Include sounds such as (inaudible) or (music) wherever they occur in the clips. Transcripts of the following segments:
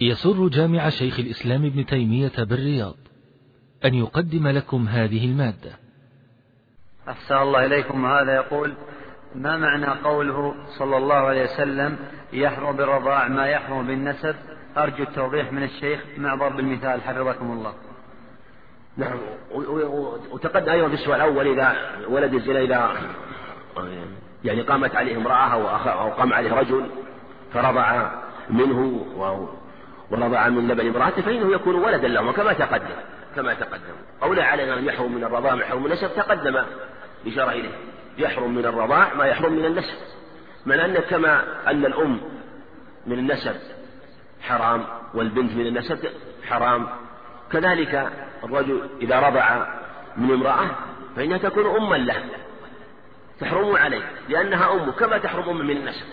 يسر جامع شيخ الإسلام ابن تيمية بالرياض أن يقدم لكم هذه المادة. أحسن الله إليكم. وهذا يقول ما معنى قوله صلى الله عليه وسلم يحرم بالرضاع ما يحرم بالنسب؟ أرجو التوضيح من الشيخ مع ضرب المثال. حفظكم الله. نعم. وتقدم أيضا في السؤال الأول إذا ولد الزنا إذا يعني قامت عليه امرأة أو قام عليه رجل فرضع منه ورضع من لبن امرأته فإنه يكون ولدا لهما كما تقدم كما تقدم. أو لا علينا أن يحرم من الرضاع ما يحرم من النسب تقدم إشارة إليه. يحرم من الرضاع ما يحرم من النسب من أن كما أن الأم من النسب حرام والبنت من النسب حرام. كذلك الرجل إذا رضع من امرأة فإنها تكون أما له. تحرم عليه لأنها أمه كما تحرم أم من النسب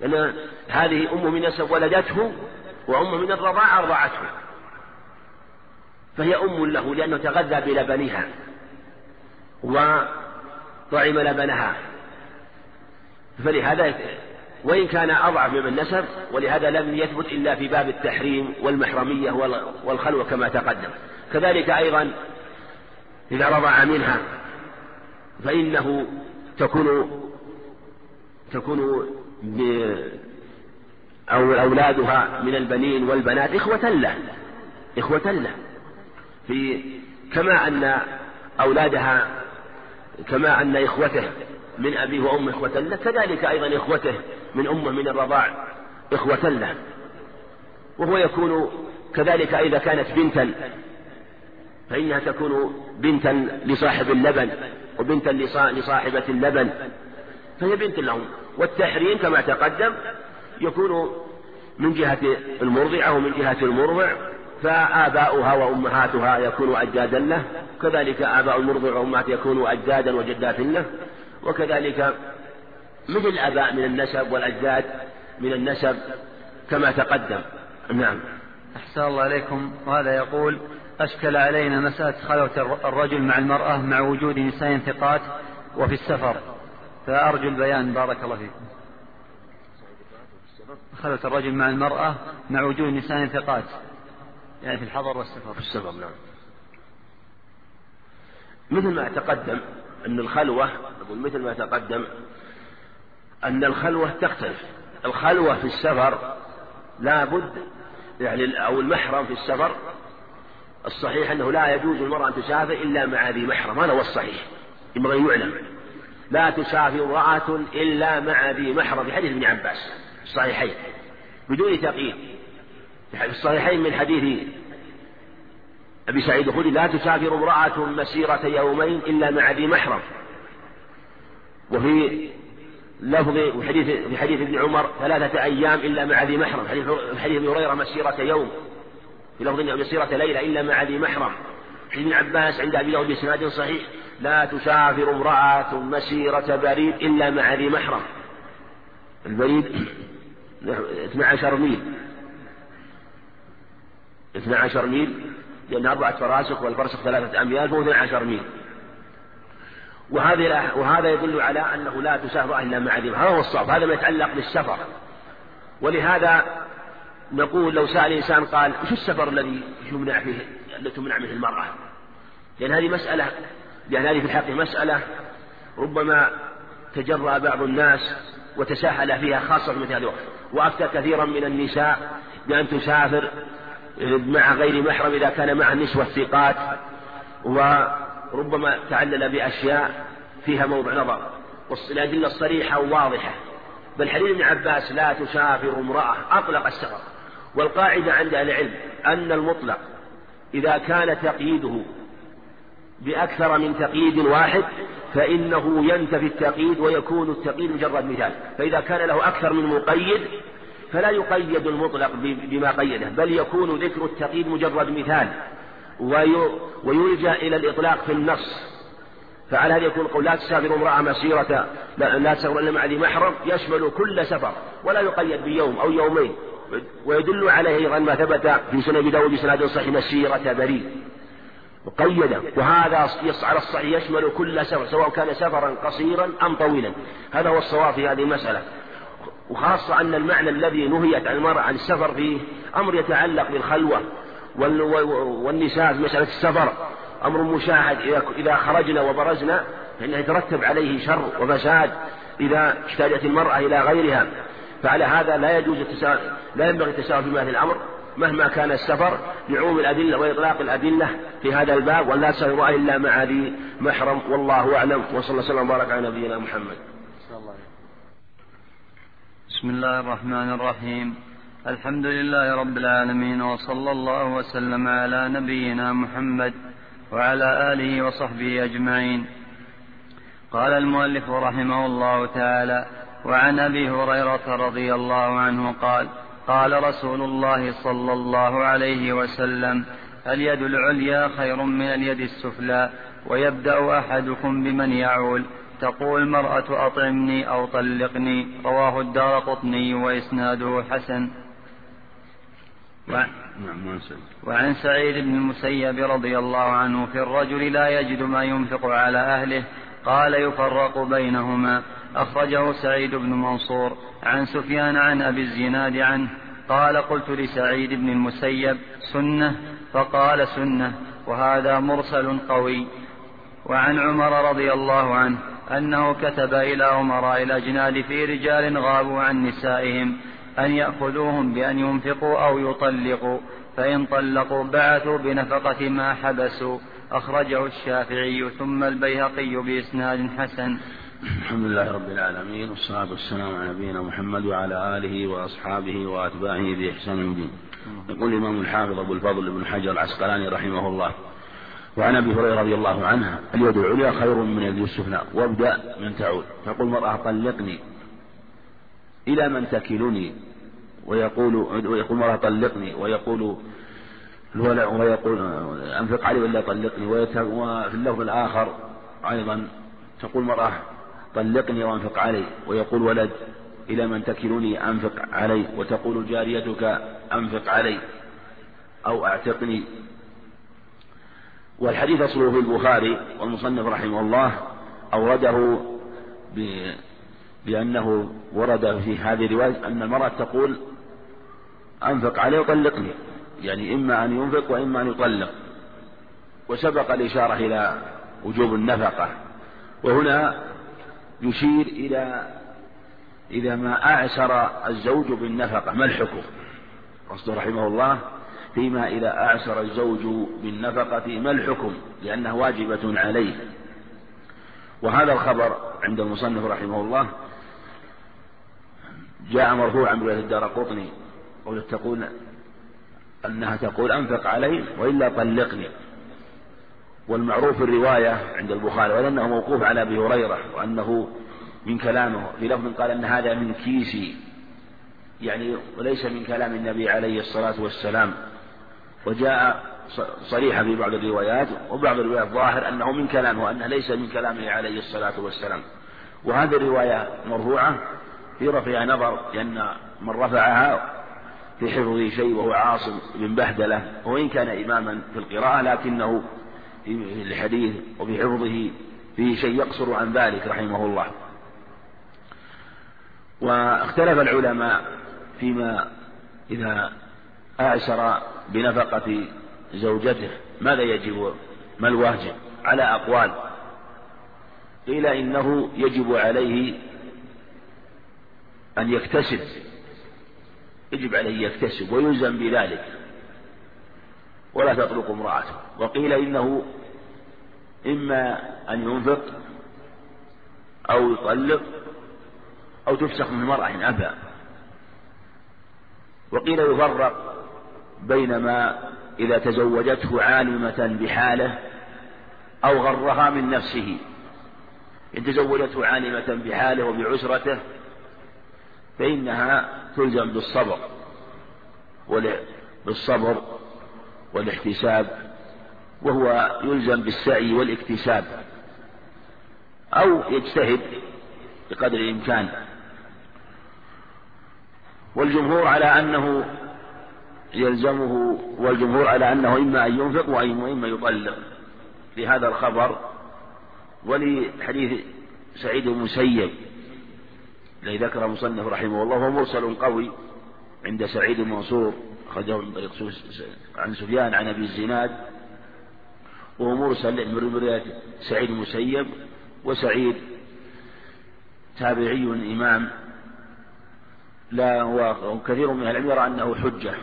لأن هذه أم من النسب ولدته وأم من الرضاع أرضعته. فهي أم له لأنه تغذى بلبنها وطعم لبنها. فلهذا وإن كان أضعف من النسب ولهذا لم يثبت إلا في باب التحريم والمحرمية والخلوة كما تقدم. كذلك أيضا إذا رضع منها فإنه تكون تكون أو أولادها من البنين والبنات إخوة له إخوة له. في كما أن أولادها كما أن إخوته من أبيه وأمه إخوة له كذلك أيضا إخوته من أمه من الرضاع إخوة له. وهو يكون كذلك إذا كانت بنتا فإنها تكون بنتا لصاحب اللبن وبنتا لصاحبة اللبن. فهي بنت لهم. والتحريم كما تقدم يكون من جهة المرضعة ومن جهة المرضع فآباؤها وأمهاتها يكونوا أجدادا له كذلك آباء المرضع وأمهات يكونوا أجدادا وجدات له وكذلك مثل الآباء من النسب والأجداد من النسب كما تقدم. نعم. أحسن الله عليكم. وهذا يقول أشكل علينا مسألة خلوة الرجل مع المرأة مع وجود نساء ثقات وفي السفر. فأرجو البيان. بارك الله فيكم خلوة الرجل مع المرأة مع وجود نساء ثقات. يعني في الحضر والسفر. في السفر نعم. مثل ما تقدم أن الخلوة أقول مثل ما تقدم أن الخلوة تختلف. الخلوة في السفر لا بد يعني أو المحرم في السفر الصحيح أنه لا يجوز المرأة أن تسافر إلا مع ذي محرم. هذا هو الصحيح. ينبغي يعلم. لا تسافر امرأة إلا مع ذي محرم. في حديث ابن عباس. الصحيحين بدون تقييد. في الصحيحين من حديث أبي سعيد الخدري لا تسافر امرأة مسيرة يومين إلا مع ذي محرم. وفي لفظ في حديث في حديث ابن عمر ثلاثة أيام إلا مع ذي محرم. حديث حديث ابن هريرة مسيرة يوم. في لفظ مسيرة ليلة إلا مع ذي محرم. حديث ابن عباس عند أبي داود بإسناد صحيح لا تسافر امرأة مسيرة بريد إلا مع ذي محرم. البريد 12 ميل. 12 ميل لأن أربعة فراسخ والفرسخ ثلاثة أميال فهو 12 ميل. وهذا وهذا يدل على أنه لا تسافر إلا مع ذي هذا هو الصواب هذا ما يتعلق بالسفر. ولهذا نقول لو سأل إنسان قال شو السفر الذي يمنع فيه التي تمنع منه المرأة؟ لأن هذه مسألة لأن هذه في الحقيقة مسألة ربما تجرأ بعض الناس وتساهل فيها خاصة في مثل هذا الوقت. وأفتى كثيرا من النساء بأن تسافر مع غير محرم إذا كان مع النسوة الثقات وربما تعلل بأشياء فيها موضع نظر. والأدلة الصريحة واضحة بل حديث ابن عباس لا تسافر امرأة أطلق السفر. والقاعدة عند أهل العلم أن المطلق إذا كان تقييده بأكثر من تقييد واحد فإنه ينتفي التقييد ويكون التقييد مجرد مثال. فإذا كان له أكثر من مقيد فلا يقيد المطلق بما قيده بل يكون ذكر التقييد مجرد مثال. ويلجأ إلى الإطلاق في النص. فعلى هذا يكون قول لا تسافر امرأة مسيرة لا, تسافر إلا مع ذي محرم يشمل كل سفر ولا يقيد بيوم أو يومين. ويدل عليه أيضا ما ثبت في سنة أبي داود بسناد صحيح مسيرة بريد مقيدا وهذا على الصحيح يشمل كل سفر سواء كان سفرا قصيرا أم طويلا. هذا هو الصواب في هذه المسألة. وخاصة أن المعنى الذي نهيت عن المرأة عن السفر فيه أمر يتعلق بالخلوة والنساء في مسألة السفر. أمر مشاهد إذا خرجنا وبرزنا فإنه يترتب عليه شر وفساد إذا احتاجت المرأة إلى غيرها. فعلى هذا لا يجوز التساهل لا ينبغي التساهل في مثل الأمر. مهما كان السفر لعموم الأدلة وإطلاق الأدلة في هذا الباب ولا سفر إلا مع ذي محرم والله أعلم وصلى الله وسلم وبارك على نبينا محمد. بسم الله الرحمن الرحيم. الحمد لله رب العالمين وصلى الله وسلم على نبينا محمد وعلى آله وصحبه أجمعين. قال المؤلف رحمه الله تعالى وعن أبي هريرة رضي الله عنه قال قال رسول الله صلى الله عليه وسلم اليد العليا خير من اليد السفلى ويبدأ أحدكم بمن يعول. تقول المرأة أطعمني أو طلقني. رواه الدار قطني وإسناده حسن. وعن, نعم، وعن سعيد. بن المسيب رضي الله عنه في الرجل لا يجد ما ينفق على أهله قال يفرق بينهما. أخرجه سعيد بن منصور عن سفيان عن أبي الزناد عنه قال قلت لسعيد بن المسيب سنة؟ فقال سنة وهذا مرسل قوي. وعن عمر رضي الله عنه أنه كتب إلى أمراء الأجناد في رجال غابوا عن نسائهم أن يأخذوهم بأن ينفقوا أو يطلقوا فإن طلقوا بعثوا بنفقة ما حبسوا. أخرجه الشافعي ثم البيهقي بإسناد حسن. الحمد لله رب العالمين والصلاة والسلام على نبينا محمد وعلى آله وأصحابه وأتباعه بإحسان الدين يقول الإمام الحافظ أبو الفضل بن حجر العسقلاني رحمه الله وعن أبي هريرة رضي الله عنه اليد العليا خير من اليد السفلى وابدأ من تعود. تقول المرأة طلقني إلى من تكلني. ويقول ويقول المرأة طلقني. ويقول الولع ويقول أنفق علي ولا طلقني. وفي اللفظ الآخر أيضا تقول المرأة طلقني وانفق علي. ويقول ولد إلى من تكلني أنفق علي؟ وتقول جاريتك أنفق علي أو أعتقني. والحديث أصله في البخاري والمصنف رحمه الله أورده بأنه ورد في هذه الرواية أن المرأة تقول أنفق عليه وطلقني. يعني إما أن ينفق وإما أن يطلق. وسبق الإشارة إلى وجوب النفقة. وهنا يشير إلى إذا ما أعسر الزوج بالنفقة ما الحكم؟ قصده رحمه الله فيما إذا أعسر الزوج بالنفقة ما الحكم؟ لأنها واجبة عليه. وهذا الخبر عند المصنف رحمه الله جاء مرفوعا برواية الدار قطني تقول أنها تقول أنفق علي وإلا طلقني. والمعروف الرواية عند البخاري ولأنه موقوف على أبي هريرة وأنه من كلامه في لفظ قال أن هذا من كيسي يعني وليس من كلام النبي عليه الصلاة والسلام. وجاء صريحا في بعض الروايات وبعض الروايات ظاهر أنه من كلامه وأنه ليس من كلامه عليه الصلاة والسلام. وهذه الرواية مرفوعة في رفعها نظر لأن من رفعها في حفظه شيء وهو عاصم بن بهدلة وإن كان إماما في القراءة لكنه الحديث وفي حفظه فيه شيء يقصر عن ذلك رحمه الله. واختلف العلماء فيما إذا أعسر بنفقة زوجته. ماذا يجب؟ ما الواجب؟ على أقوال. قيل إنه يجب عليه أن يكتسب. يجب عليه يكتسب ويلزم بذلك. ولا تطلق امرأته. وقيل إنه إما أن ينفق أو يطلق أو تفسخ من المرأة إن أبى. وقيل يفرق بينما إذا تزوجته عالمة بحاله أو غرها من نفسه. إن تزوجته عالمة بحاله وبعسرته فإنها تلزم بالصبر. بالصبر والاحتساب وهو يلزم بالسعي والاكتساب أو يجتهد بقدر الإمكان. والجمهور على أنه يلزمه والجمهور على أنه إما أن ينفق وإما يطلق لهذا الخبر ولحديث سعيد المسيب الذي ذكر مصنف رحمه الله هو مرسل قوي عند سعيد المنصور. أخرجه من طريق عن سفيان عن أبي الزناد وهو مرسل من رواية سعيد المسيب وسعيد تابعي إمام لا وكثير من العلم يرى أنه حجة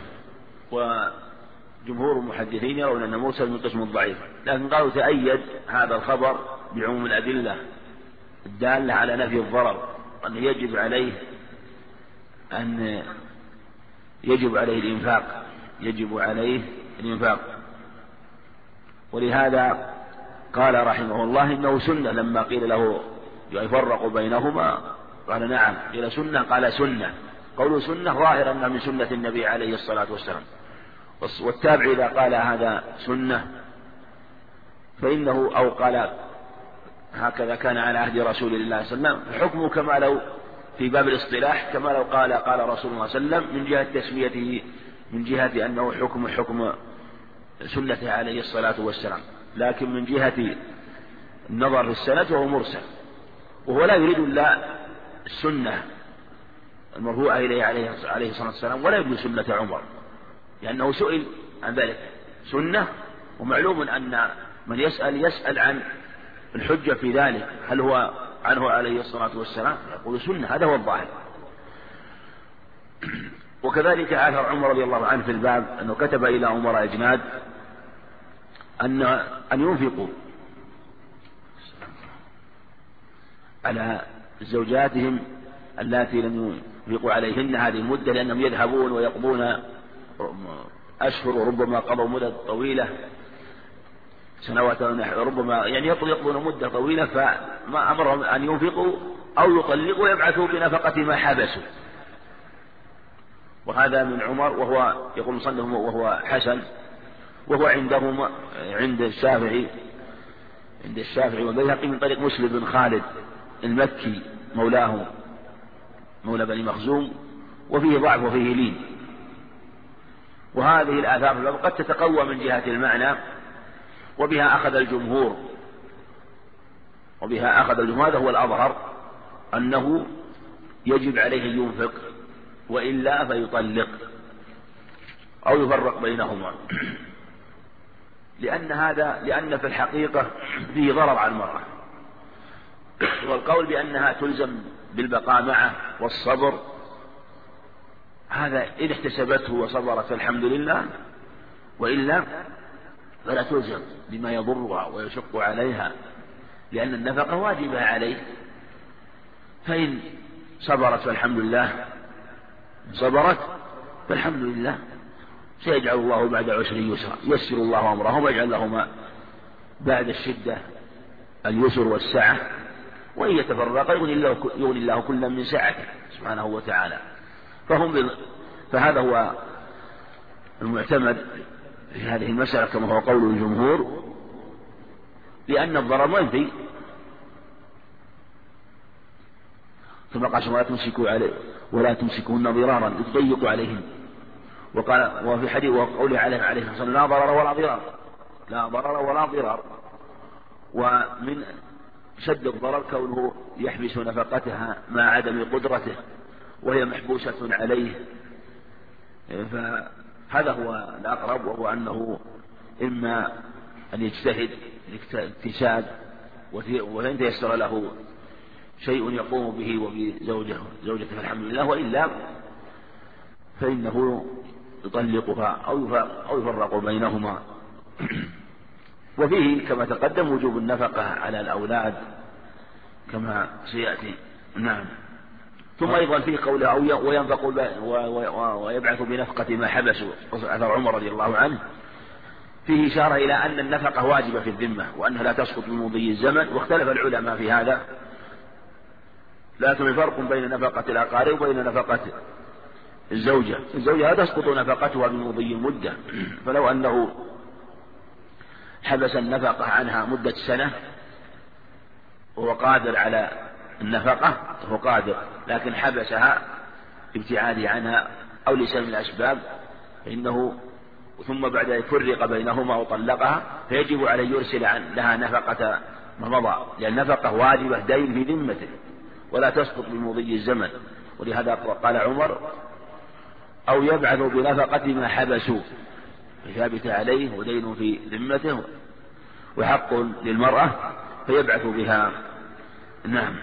وجمهور المحدثين يرون أن مرسل من قسم الضعيف لكن قالوا تأيد هذا الخبر بعموم الأدلة الدالة على نفي الضرر أن يجب عليه أن يجب عليه الإنفاق يجب عليه الإنفاق. ولهذا قال رحمه الله إنه سنة لما قيل له يفرق بينهما قال نعم قيل سنة قال سنة. قول سنة ظاهر أنها من سنة النبي عليه الصلاة والسلام. والتابع إذا قال هذا سنة فإنه أو قال هكذا كان على عهد رسول الله صلى الله عليه وسلم حكمه كما لو في باب الاصطلاح كما لو قال قال رسول الله صلى الله عليه وسلم من جهة تسميته من جهة أنه حكم حكم سنته عليه الصلاة والسلام لكن من جهة النظر في السند فهو مرسل وهو لا يريد إلا السنة المرفوعة إليه عليه عليه الصلاة والسلام ولا يريد سنة عمر لأنه سئل عن ذلك. سنة ومعلوم أن من يسأل يسأل عن الحجة في ذلك هل هو عنه عليه الصلاة والسلام. يقول سنة هذا هو الظاهر. (clears throat) وكذلك آثر عمر رضي الله عنه في الباب أنه كتب إلى أمراء أجناد أن أن ينفقوا على زوجاتهم اللاتي لم ينفقوا عليهن هذه المدة لأنهم يذهبون ويقضون أشهر وربما قضوا مدة طويلة. سنوات ربما يعني يقضون مدة طويلة فما أمرهم أن ينفقوا أو يطلقوا ويبعثوا بنفقة ما حبسوا. وهذا من عمر وهو يقول مصنف وهو حسن وهو عندهم عند الشافعي عند الشافعي والبيهقي من طريق مسلم بن خالد المكي مولاه مولى بني مخزوم وفيه ضعف وفيه لين. وهذه الآثار قد تتقوى من جهة المعنى وبها أخذ الجمهور. وبها أخذ الجمهور. هذا هو الأظهر أنه يجب عليه أن ينفق وإلا فيطلق أو يفرق بينهما. لأن هذا لأن في الحقيقة فيه ضرر على المرأة. والقول بأنها تلزم بالبقاء معه والصبر هذا إن احتسبته وصبرت فالحمد لله وإلا فلا تلزم بما يضرها ويشق عليها لأن النفقة واجبة عليه فإن صبرت فالحمد لله صبرت فالحمد لله. سيجعل الله بعد عسر يسرا يسر الله أمرهم ويجعل لهما بعد الشدة اليسر والسعة. وإن يتفرقا يغني الله, يغني الله كلا من سعته سبحانه وتعالى. فهم فهذا هو المعتمد في هذه المسألة كما هو قول الجمهور لأن الضرر منفي ثم قال ولا تمسكوا عليه ولا تمسكوهن ضرارا لتضيقوا عليهن وقال وفي حديث وقوله عليه عليه الصلاة والسلام لا ضرر ولا ضرار. لا ضرر ولا ضرار. ومن شد الضرر كونه يحبس نفقتها مع عدم قدرته وهي محبوسة عليه. فهذا هو الأقرب وهو أنه إما أن يجتهد لاكتساب وإن تيسر له شيء يقوم به وبزوجته زوجته الحمد لله وإلا فإنه يطلقها أو أو يفرق بينهما. (clears throat) وفيه كما تقدم وجوب النفقة على الأولاد كما سيأتي. نعم. ثم أيضا في قوله أو وينفق ويبعث بنفقة ما حبسوا أثر عمر رضي الله عنه. فيه إشارة إلى أن النفقة واجبة في الذمة وأنها لا تسقط بمضي الزمن واختلف العلماء في هذا. لكن فرق بين نفقة الأقارب وبين نفقة الزوجة. الزوجة لا تسقط نفقتها بمضي مدة (clears throat) فلو أنه حبس النفقة عنها مدة سنة وهو قادر على النفقة فهو قادر لكن حبسها ابتعاده عنها أو لسبب الأسباب فإنه ثم بعد ذلك فرق بينهما وطلقها فيجب عليه يرسل عن لها نفقة ما مضى لأن النفقة واجبة دين في ذمته ولا تسقط بمضي الزمن. ولهذا قال عمر أو يبعث بنفقة ما حبسوا ثابت عليه ودين في ذمته وحق للمرأة فيبعث بها نعم.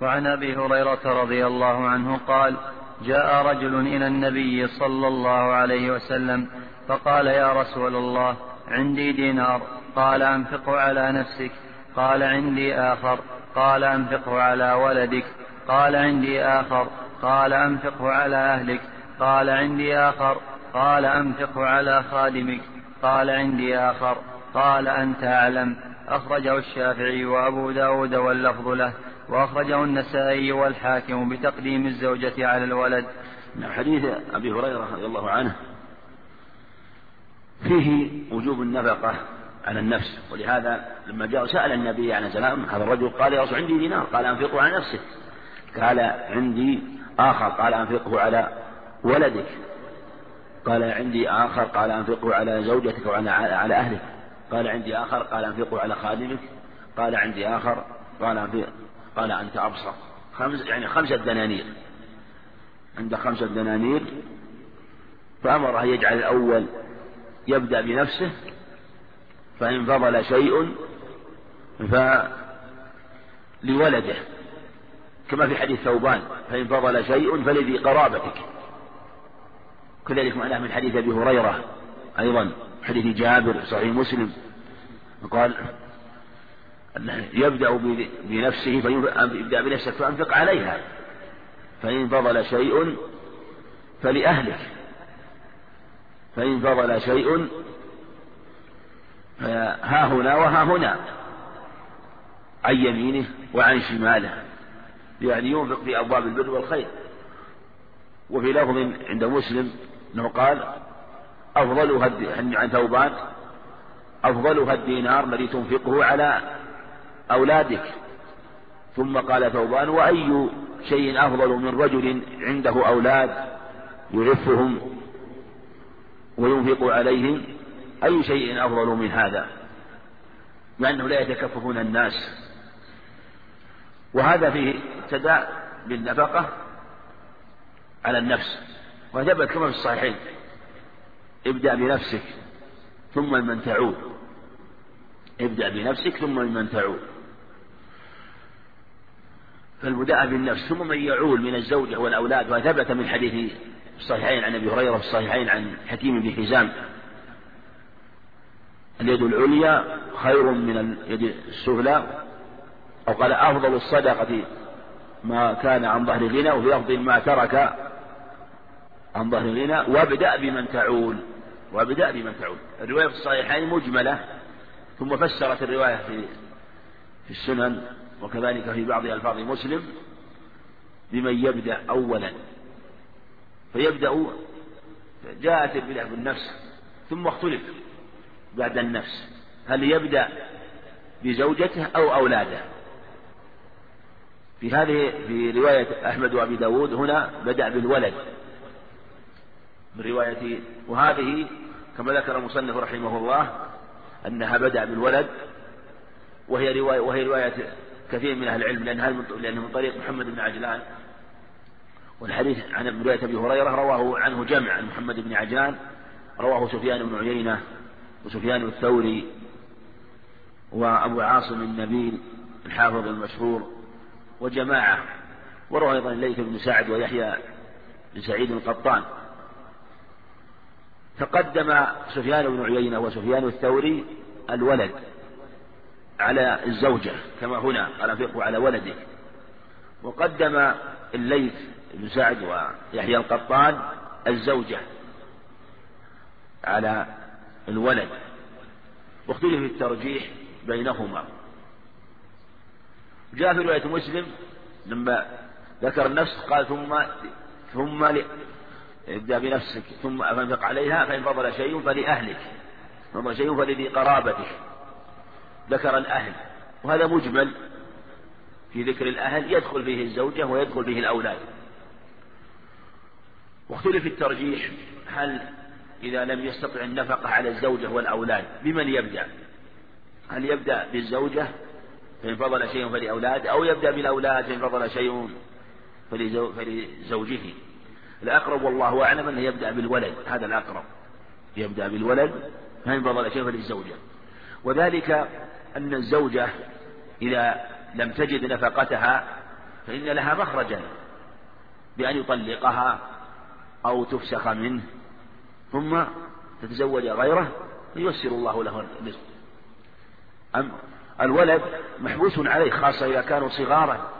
وعن أبي هريرة رضي الله عنه قال جاء رجل إلى النبي صلى الله عليه وسلم فقال يا رسول الله عندي دينار. قال انفقه على نفسك. قال عندي آخر. قال انفقه على ولدك. قال عندي آخر. قال انفقه على أهلك. قال عندي آخر. قال انفقه على خادمك. قال عندي آخر. قال أنت أعلم. أخرجه الشافعي وأبو داود واللفظ له وأخرجه النسائي والحاكم بتقديم الزوجة على الولد. حديث أبي هريرة رضي الله عنه فيه وجوب النفقة على النفس ولهذا لما جاء سأل النبي عليه السلام هذا الرجل قال يا رسول عندي دينار قال أنفقه على نفسك. قال عندي آخر قال أنفقه على ولدك. قال عندي آخر قال أنفقه على زوجتك وعلى على أهلك. قال عندي آخر قال أنفقه على خادمك قال عندي آخر قال قال أنت أبصر. خمس يعني خمسة دنانير. عند خمسة دنانير فأمره يجعل الأول يبدأ بنفسه فإن فضل شيء فلولده كما في حديث ثوبان فإن فضل شيء فلذي قرابتك. كذلك معناه من حديث أبي هريرة أيضا. حديث جابر صحيح مسلم قال يبدأ بنفسه فيبدأ بنفسك فأنفق عليها. فإن فضل شيء فلأهلك فإن فضل شيء ها هنا وها هنا عن يمينه وعن شماله. يعني ينفق في أبواب البر والخير. وفي لفظ عند مسلم أنه قال أفضلها عن ثوبان أفضلها الدينار الذي تنفقه على أولادك. ثم قال ثوبان وأي شيء أفضل من رجل عنده أولاد يعفهم وينفق عليهم أي شيء أفضل من هذا؟ مع أنه لا يتكففون الناس. وهذا فيه ابتداء بالنفقة على النفس وثبت كما في الصحيحين. ابدأ بنفسك ثم من تعود. ابدأ بنفسك ثم من تعود. فالبداء بالنفس ثم من يعول من الزوجة والأولاد وثبت من حديث الصحيحين عن أبي هريرة في الصحيحين عن حكيم بن حزام. اليد العليا خير من اليد السفلى أو قال أفضل الصدقة ما كان عن ظهر غنى وفي لفظ ما ترك عن ظهر غنى وابدأ بمن تعول. وابدأ بمن تعول الرواية في الصحيحين مجملة ثم فسرت الرواية في في السنن وكذلك في بعض ألفاظ مسلم بمن يبدأ أولا. فيبدأ جاءت البدع بالنفس ثم اختلف بعد النفس. هل يبدأ بزوجته أو أولاده؟ في هذه في رواية أحمد وأبي داود هنا بدأ بالولد. من رواية وهذه كما ذكر المصنف رحمه الله أنها بدأ بالولد وهي رواية وهي رواية كثير من أهل العلم لأنها لأنه من طريق محمد بن عجلان. والحديث عن رواية أبي هريرة رواه عنه جمع عن محمد بن عجلان رواه سفيان بن عيينة وسفيان الثوري وأبو عاصم النبيل الحافظ المشهور وجماعة وروى أيضا الليث بن سعد ويحيى بن سعيد القطان. تقدم سفيان بن عيينة وسفيان الثوري الولد على الزوجة كما هنا قال انفقوا على ولده. وقدم الليث بن سعد ويحيى القطان الزوجة على الولد. واختلف الترجيح بينهما. جاء في رواية مسلم لما ذكر النفس قال ثم ثم ابدأ بنفسك ثم فانفق عليها فإن فضل شيء فلأهلك. فضل شيء فلذي قرابتك. ذكر الأهل وهذا مجمل. في ذكر الأهل يدخل فيه الزوجة ويدخل فيه الأولاد. واختلف الترجيح هل إذا لم يستطع النفقة على الزوجة والأولاد بمن يبدأ؟ هل يبدأ بالزوجة فإن فضل شيء فلأولاد أو يبدأ بالأولاد فإن فضل شيء فلزوجه؟ الأقرب والله أعلم أنه يبدأ بالولد هذا الأقرب. يبدأ بالولد فإن فضل شيء فللزوجة وذلك أن الزوجة إذا لم تجد نفقتها فإن لها مخرجا بأن يطلقها أو تفسخ منه ثم تتزوج غيره فييسر الله له الرزق. أم الولد محبوس عليه خاصة إذا كانوا صغارا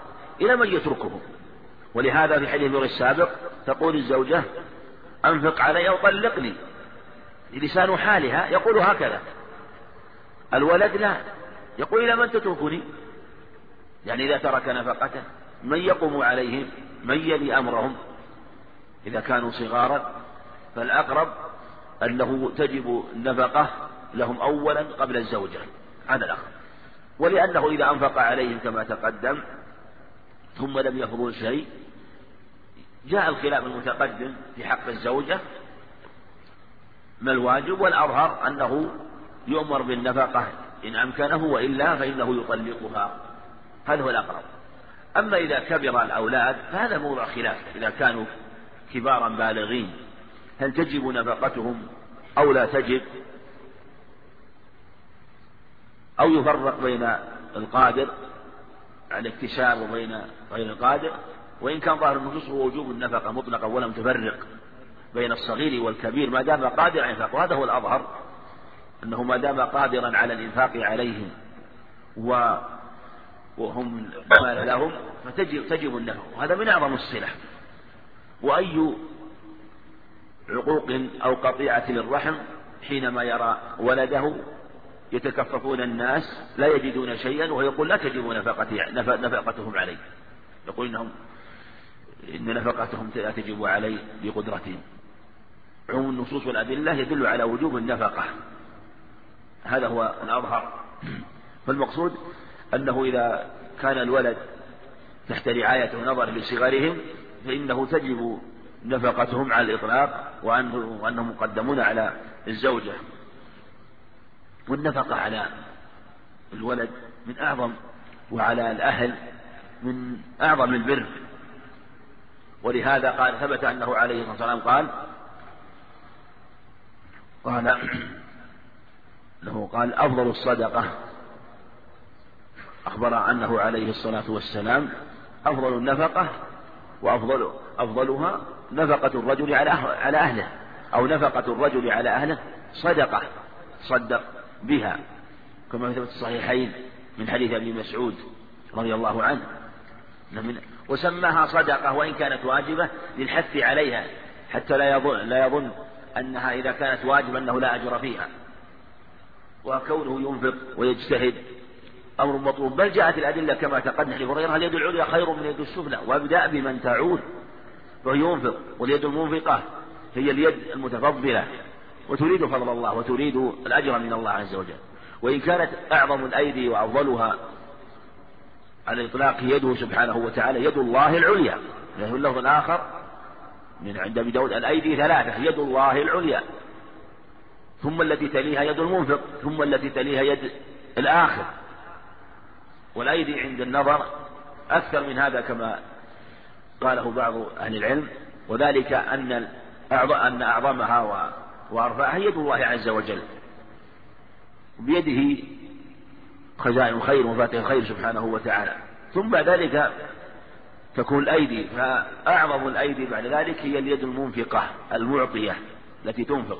إلى من يتركهم ولهذا في حديث السابق تقول الزوجة أنفق علي أو طلقني لسان حالها يقول هكذا. الولد لا يقول إلى من تتركني؟ يعني إذا ترك نفقته من يقوم عليهم؟ من يلي أمرهم؟ إذا كانوا صغارا فالأقرب أنه تجب النفقة لهم أولا قبل الزوجة. هذا الأقرب. ولأنه إذا أنفق عليهم كما تقدم ثم لم يفضل شيء جاء الخلاف المتقدم في حق الزوجة ما الواجب؟ والأظهر أنه يؤمر بالنفقة إن أمكنه وإلا فإنه يطلقها. هذا هو الأقرب. أما إذا كبر الأولاد فهذا موضع خلاف. إذا كانوا كبارا بالغين هل تجب نفقتهم أو لا تجب؟ أو يفرق بين القادر على الاكتساب وبين غير القادر؟ وإن كان ظاهر النصوص هو وجوب النفقة مطلقا ولم تفرق بين الصغير والكبير ما دام قادرا على الإنفاق وهذا هو الأظهر أنه ما دام قادرا على الإنفاق عليهم و وهم مال لهم فتجب تجب النفقة. وهذا من أعظم الصلة. وأي عقوق أو قطيعة للرحم حينما يرى ولده يتكففون الناس لا يجدون شيئا ويقول لا تجب نفقتهم علي. يقول إنهم إن نفقتهم لا تجب علي بقدرتهم عموم النصوص والأدلة يدل على وجوب النفقة. هذا هو الأظهر. فالمقصود أنه إذا كان الولد تحت رعاية ونظر لصغرهم فإنه تجب نفقتهم على الإطلاق وأنهم مقدمون على الزوجة. والنفقة على الولد من أعظم وعلى الأهل من أعظم البر. ولهذا قال ثبت أنه عليه الصلاة والسلام قال قال له قال أفضل الصدقة. أخبر أنه عليه الصلاة والسلام أفضل النفقة وأفضل أفضلها نفقة الرجل على على أهله أو نفقة الرجل على أهله صدقة صدق بها. كما في الصحيحين من حديث أبي مسعود رضي الله عنه وسماها صدقة وإن كانت واجبة للحث عليها حتى لا يظن لا يظن أنها إذا كانت واجبة أنه لا أجر فيها. وكونه ينفق ويجتهد أمر مطلوب. بل جاءت الأدلة كما تقدم حديث هريرة اليد العليا خير من اليد السفلى؟ وابدأ بمن تعود وهو ينفق واليد المنفقة هي اليد المتفضلة وتريد فضل الله وتريد الأجر من الله عز وجل. وإن كانت أعظم الأيدي وأفضلها على الإطلاق يده سبحانه وتعالى يد الله العليا. له اللفظ الآخر من عند أبي داود الأيدي ثلاثة يد الله العليا. ثم التي تليها يد المنفق ثم التي تليها يد الآخر. والأيدي عند النظر أكثر من هذا كما قاله بعض أهل العلم وذلك أن أن أعظمها وأرفعها يد الله عز وجل. بيده خزائن الخير وفاتح الخير سبحانه وتعالى. ثم بعد ذلك تكون الأيدي فأعظم الأيدي بعد ذلك هي اليد المنفقة المعطية التي تنفق.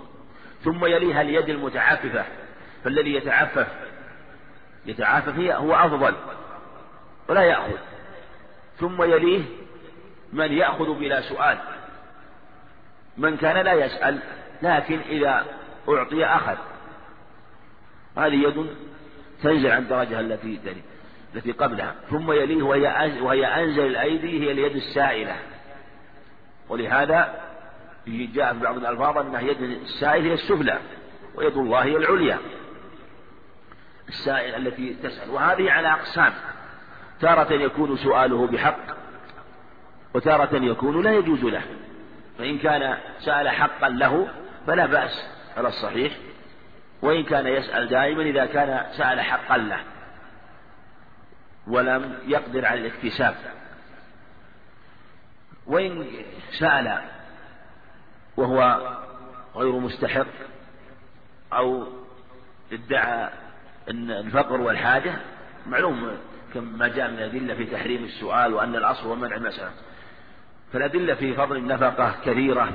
ثم يليها اليد المتعففة فالذي يتعفف يتعافف هي هو أفضل ولا يأخذ. ثم يليه من يأخذ بلا سؤال. من كان لا يسأل لكن إذا أعطي أخذ. هذه يد تنزل عن الدرجة التي التي قبلها. ثم يليه وهي وهي أنزل الأيدي هي اليد السائلة. ولهذا جاء في بعض الألفاظ أنها يد السائل هي السفلى ويد الله هي العليا. السائل التي تسأل. وهذه على أقسام. تارة يكون سؤاله بحق وتارة يكون لا يجوز له. فإن كان سأل حقا له فلا بأس على الصحيح. وإن كان يسأل دائما إذا كان سأل حقا له ولم يقدر على الاكتساب. وإن سأل وهو غير مستحق أو ادعى الفقر والحاجة معلوم كما جاء من الأدلة في تحريم السؤال وأن الأصل هو منع المسألة. فالأدلة في فضل النفقة كثيرة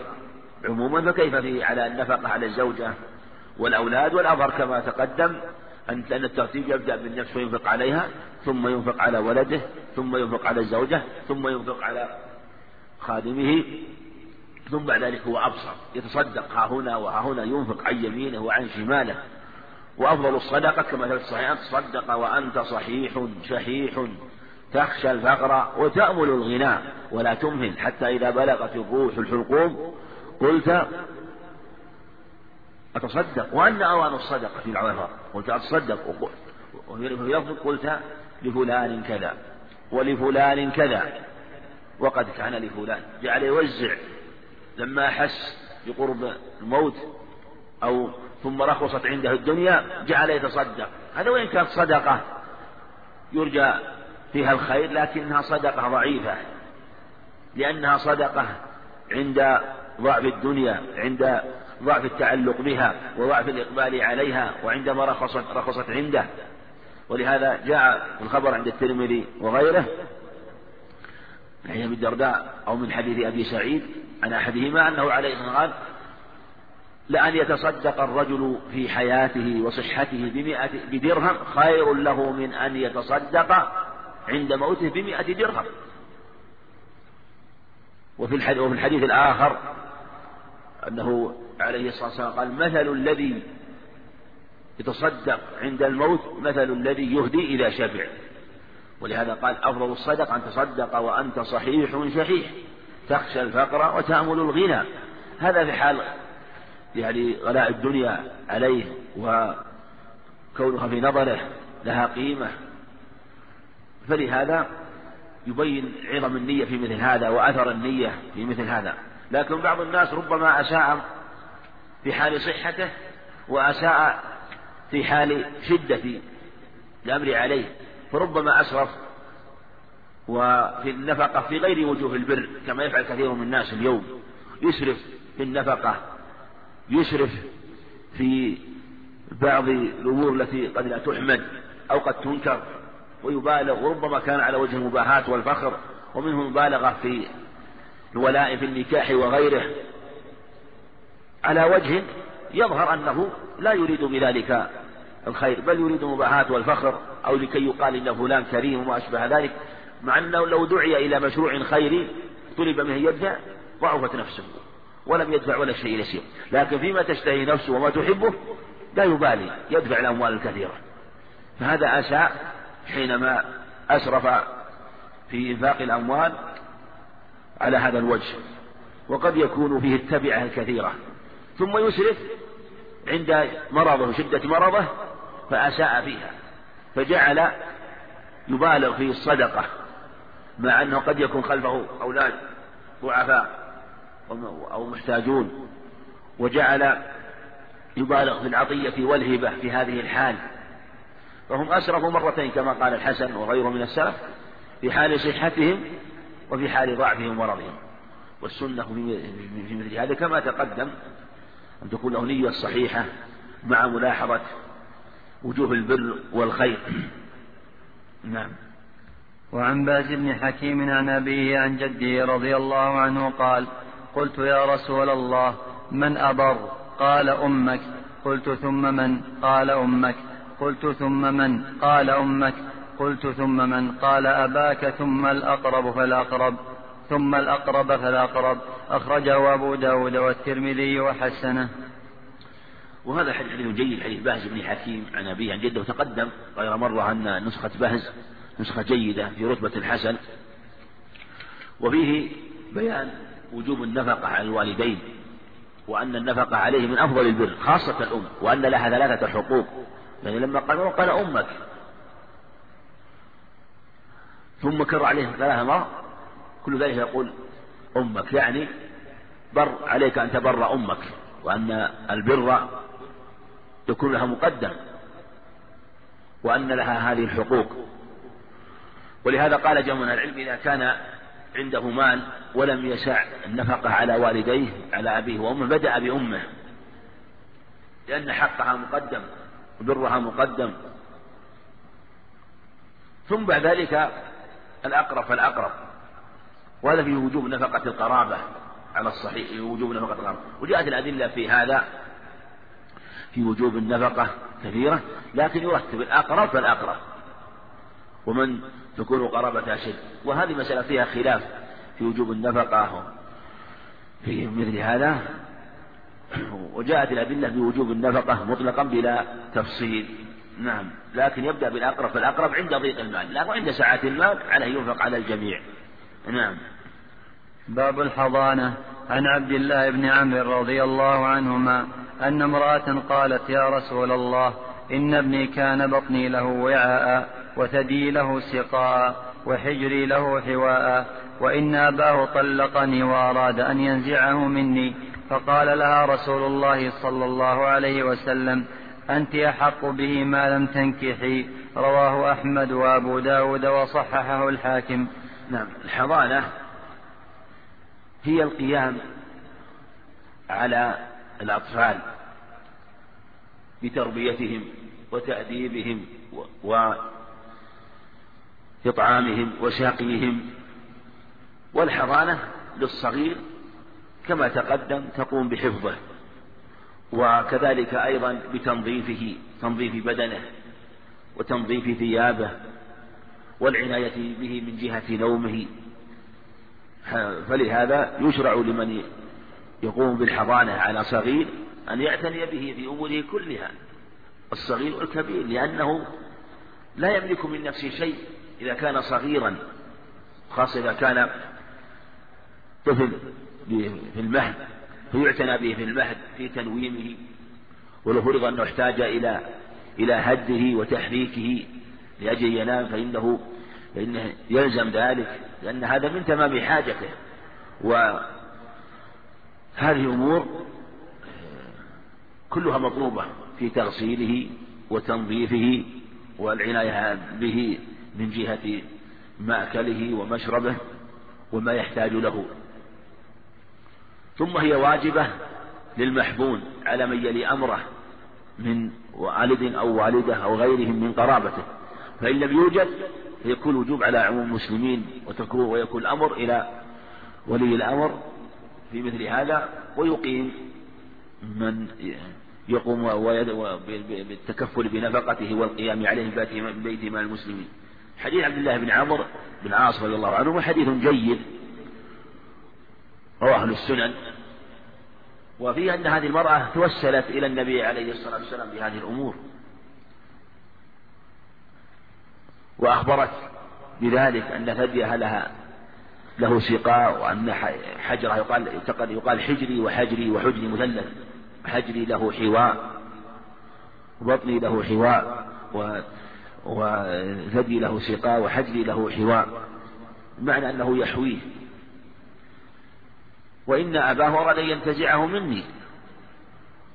عموما فكيف في على النفقة على الزوجة؟ والأولاد والأظهر كما تقدم أن الترتيب يبدأ بالنفس وينفق عليها ثم ينفق على ولده ثم ينفق على الزوجة ثم ينفق على خادمه ثم بعد ذلك هو أبصر يتصدق ها هنا وها هنا ينفق عن يمينه وعن شماله. وأفضل الصدقة كما في الصحيح تصدق وأنت صحيح شحيح تخشى الفقر وتأمل الغنى ولا تمهل حتى إذا بلغت الروح الحلقوم. قلت أتصدق؟ وأن أوان الصدقة في العوافر قلت أتصدق. وفي لفظ قلت لفلان كذا. ولفلان كذا. وقد كان لفلان. جعل يوزع. لما أحس بقرب الموت أو ثم رخصت عنده الدنيا جعل يتصدق. هذا وإن كانت صدقة يرجى فيها الخير لكنها صدقة ضعيفة. لأنها صدقة عند ضعف الدنيا عند ضعف التعلق بها وضعف الإقبال عليها وعندما رخصت رخصت عنده. ولهذا جاء الخبر عند الترمذي وغيره من أبي الدرداء أو من حديث أبي سعيد عن أحدهما أنه عليه الصلاة قال لأن يتصدق الرجل في حياته وصحته بمئة بدرهم خير له من أن يتصدق عند موته بمئة درهم. وفي الحديث, وفي الحديث الآخر أنه عليه الصلاة والسلام قال مثل الذي يتصدق عند الموت مثل الذي يهدي إذا شبع. ولهذا قال أفضل الصدق أن تصدق وأنت صحيح شحيح تخشى الفقر وتأمل الغنى. هذا في حال يعني غلاء الدنيا عليه وكونها في نظره لها قيمة. فلهذا يبين عظم النية في مثل هذا وأثر النية في مثل هذا. لكن بعض الناس ربما أساء في حال صحته وأساء في حال شدة الأمر عليه فربما أسرف وفي النفقة في غير وجوه البر كما يفعل كثير من الناس اليوم يسرف في النفقة يسرف في بعض الأمور التي قد لا تحمد أو قد تنكر ويبالغ وربما كان على وجه المباهاة والفخر ومنه مبالغة في الولاء في النكاح وغيره. على وجه يظهر أنه لا يريد بذلك الخير بل يريد المباهاة والفخر أو لكي يقال إن فلان كريم وما أشبه ذلك مع أنه لو دعي إلى مشروع خيري طلب منه يدفع ضعفت نفسه ولم يدفع ولا شيء يسير. لكن فيما تشتهي نفسه وما تحبه لا يبالي يدفع الأموال الكثيرة. فهذا أساء حينما أسرف في إنفاق الأموال على هذا الوجه. وقد يكون فيه التبعة الكثيرة. ثم يسرف عند مرضه شدة مرضه فأساء فيها فجعل يبالغ في الصدقة مع أنه قد يكون خلفه أولاد ضعفاء أو محتاجون وجعل يبالغ في العطية والهبة في هذه الحال. فهم أسرفوا مرتين كما قال الحسن وغيره من السلف في حال صحتهم وفي حال ضعفهم ومرضهم. والسنة في مثل هذا كما تقدم أن تكون له نية صحيحة مع ملاحظة وجوه البر والخير. نعم. وعن باز بن حكيم عن أبيه عن جده رضي الله عنه قال قلت يا رسول الله من أبر قال أمك. قلت ثم من؟ قال أمك. قلت ثم من؟ قال أمك. قلت ثم من؟ قال أباك ثم الأقرب فالأقرب ثم الأقرب فالأقرب أخرجه أبو داود والترمذي وحسنه. وهذا حديث جيد حديث بهز بن حكيم عن أبيه عن جده وتقدم غير مرة أن نسخة بهز نسخة جيدة في رتبة الحسن. وفيه بيان وجوب النفقة على الوالدين وأن النفقة عليه من أفضل البر خاصة الأم وأن لها ثلاثة حقوق. يعني لما قال قال أمك ثم كر عليه ثلاثة مرات كل ذلك يقول أمك يعني بر عليك أن تبر أمك وأن البر يكون لها مقدم وأن لها هذه الحقوق. ولهذا قال جمع العلم إذا كان عنده مال ولم يسع النفقة على والديه على أبيه وأمه بدأ بأمه. لأن حقها مقدم وبرها مقدم. ثم بعد ذلك الأقرب فالأقرب. وهذا في وجوب نفقة القرابة على الصحيح وجوب نفقة القرابة. وجاءت الأدلة في هذا في وجوب النفقة كثيرة لكن يرتب الأقرب فالأقرب. ومن تكون قرابة أشد وهذه مسألة فيها خلاف في وجوب النفقة في مثل هذا. وجاءت الأدلة بوجوب النفقة مطلقا بلا تفصيل. نعم. لكن يبدأ بالأقرب فالأقرب عند ضيق المال لكن عند سعة المال عليه ينفق على الجميع. نعم. باب الحضانة. عن عبد الله بن عمرو رضي الله عنهما أن امرأة قالت يا رسول الله إن ابني كان بطني له وعاء وثدي له سقاء وحجري له حواء وإن أباه طلقني وأراد أن ينزعه مني فقال لها رسول الله صلى الله عليه وسلم أنت أحق به ما لم تنكحي. رواه أحمد وأبو داود وصححه الحاكم. نعم. الحضانة هي القيام على الأطفال بتربيتهم وتأديبهم وإطعامهم وساقيهم والحضانة للصغير كما تقدم تقوم بحفظه وكذلك أيضا بتنظيفه تنظيف بدنه وتنظيف ثيابه والعناية به من جهة نومه. فلهذا يشرع لمن يقوم بالحضانة على صغير أن يعتني به في أموره كلها الصغير والكبير لأنه لا يملك من نفسه شيء إذا كان صغيرا خاصة إذا كان طفل في المهد فيعتنى به في المهد في تنويمه ولو فرض أنه احتاج إلى إلى هده وتحريكه. لأجل ينام فإنه فإنه يلزم ذلك لأن هذا من تمام حاجته. وهذه أمور كلها مطلوبة في تغسيله وتنظيفه والعناية به من جهة مأكله ومشربه وما يحتاج له. ثم هي واجبة للمحبون على من يلي أمره من والد أو والدة أو غيرهم من قرابته. فإن لم يوجد فيكون وجوب على عموم المسلمين وتكون ويكون الأمر إلى ولي الأمر في مثل هذا ويقيم من يقوم بالتكفل بنفقته والقيام عليه من بيت مال المسلمين. حديث عبد الله بن عمرو بن عاص رضي الله عنه حديث جيد رواه أهل السنن. وفيه أن هذه المرأة توسلت إلى النبي عليه الصلاة والسلام بهذه الأمور. وأخبرت بذلك أن ثديها لها له سقاء وأن حجرة يقال يقال حجري وحجري وحجري مثلث حجري له حواء وبطني له حواء وثدي له سقاء وحجري له حواء بمعنى أنه يحويه. وإن أباه أراد أن ينتزعه مني.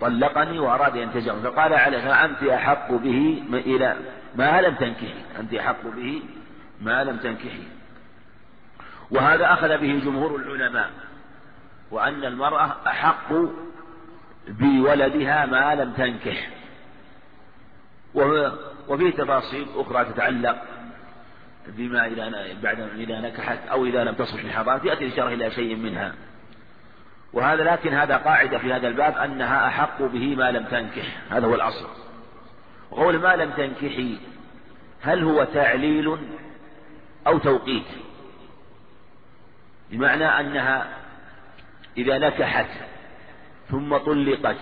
طلقني وأراد أن ينتزعه. فقال عليه أنت أحق به إلى ما لم تنكحي أنت أحق به ما لم تنكحي. وهذا أخذ به جمهور العلماء وأن المرأة أحق بولدها ما لم تنكح. وفيه تفاصيل أخرى تتعلق بما إذا بعد إذا نكحت أو إذا لم تصلح الحضانة يأتي الإشارة إلى شيء منها. وهذا لكن هذا قاعدة في هذا الباب أنها أحق به ما لم تنكح. هذا هو الأصل. وقول ما لم تنكحي هل هو تعليل أو توقيت؟ بمعنى أنها إذا نكحت ثم طلقت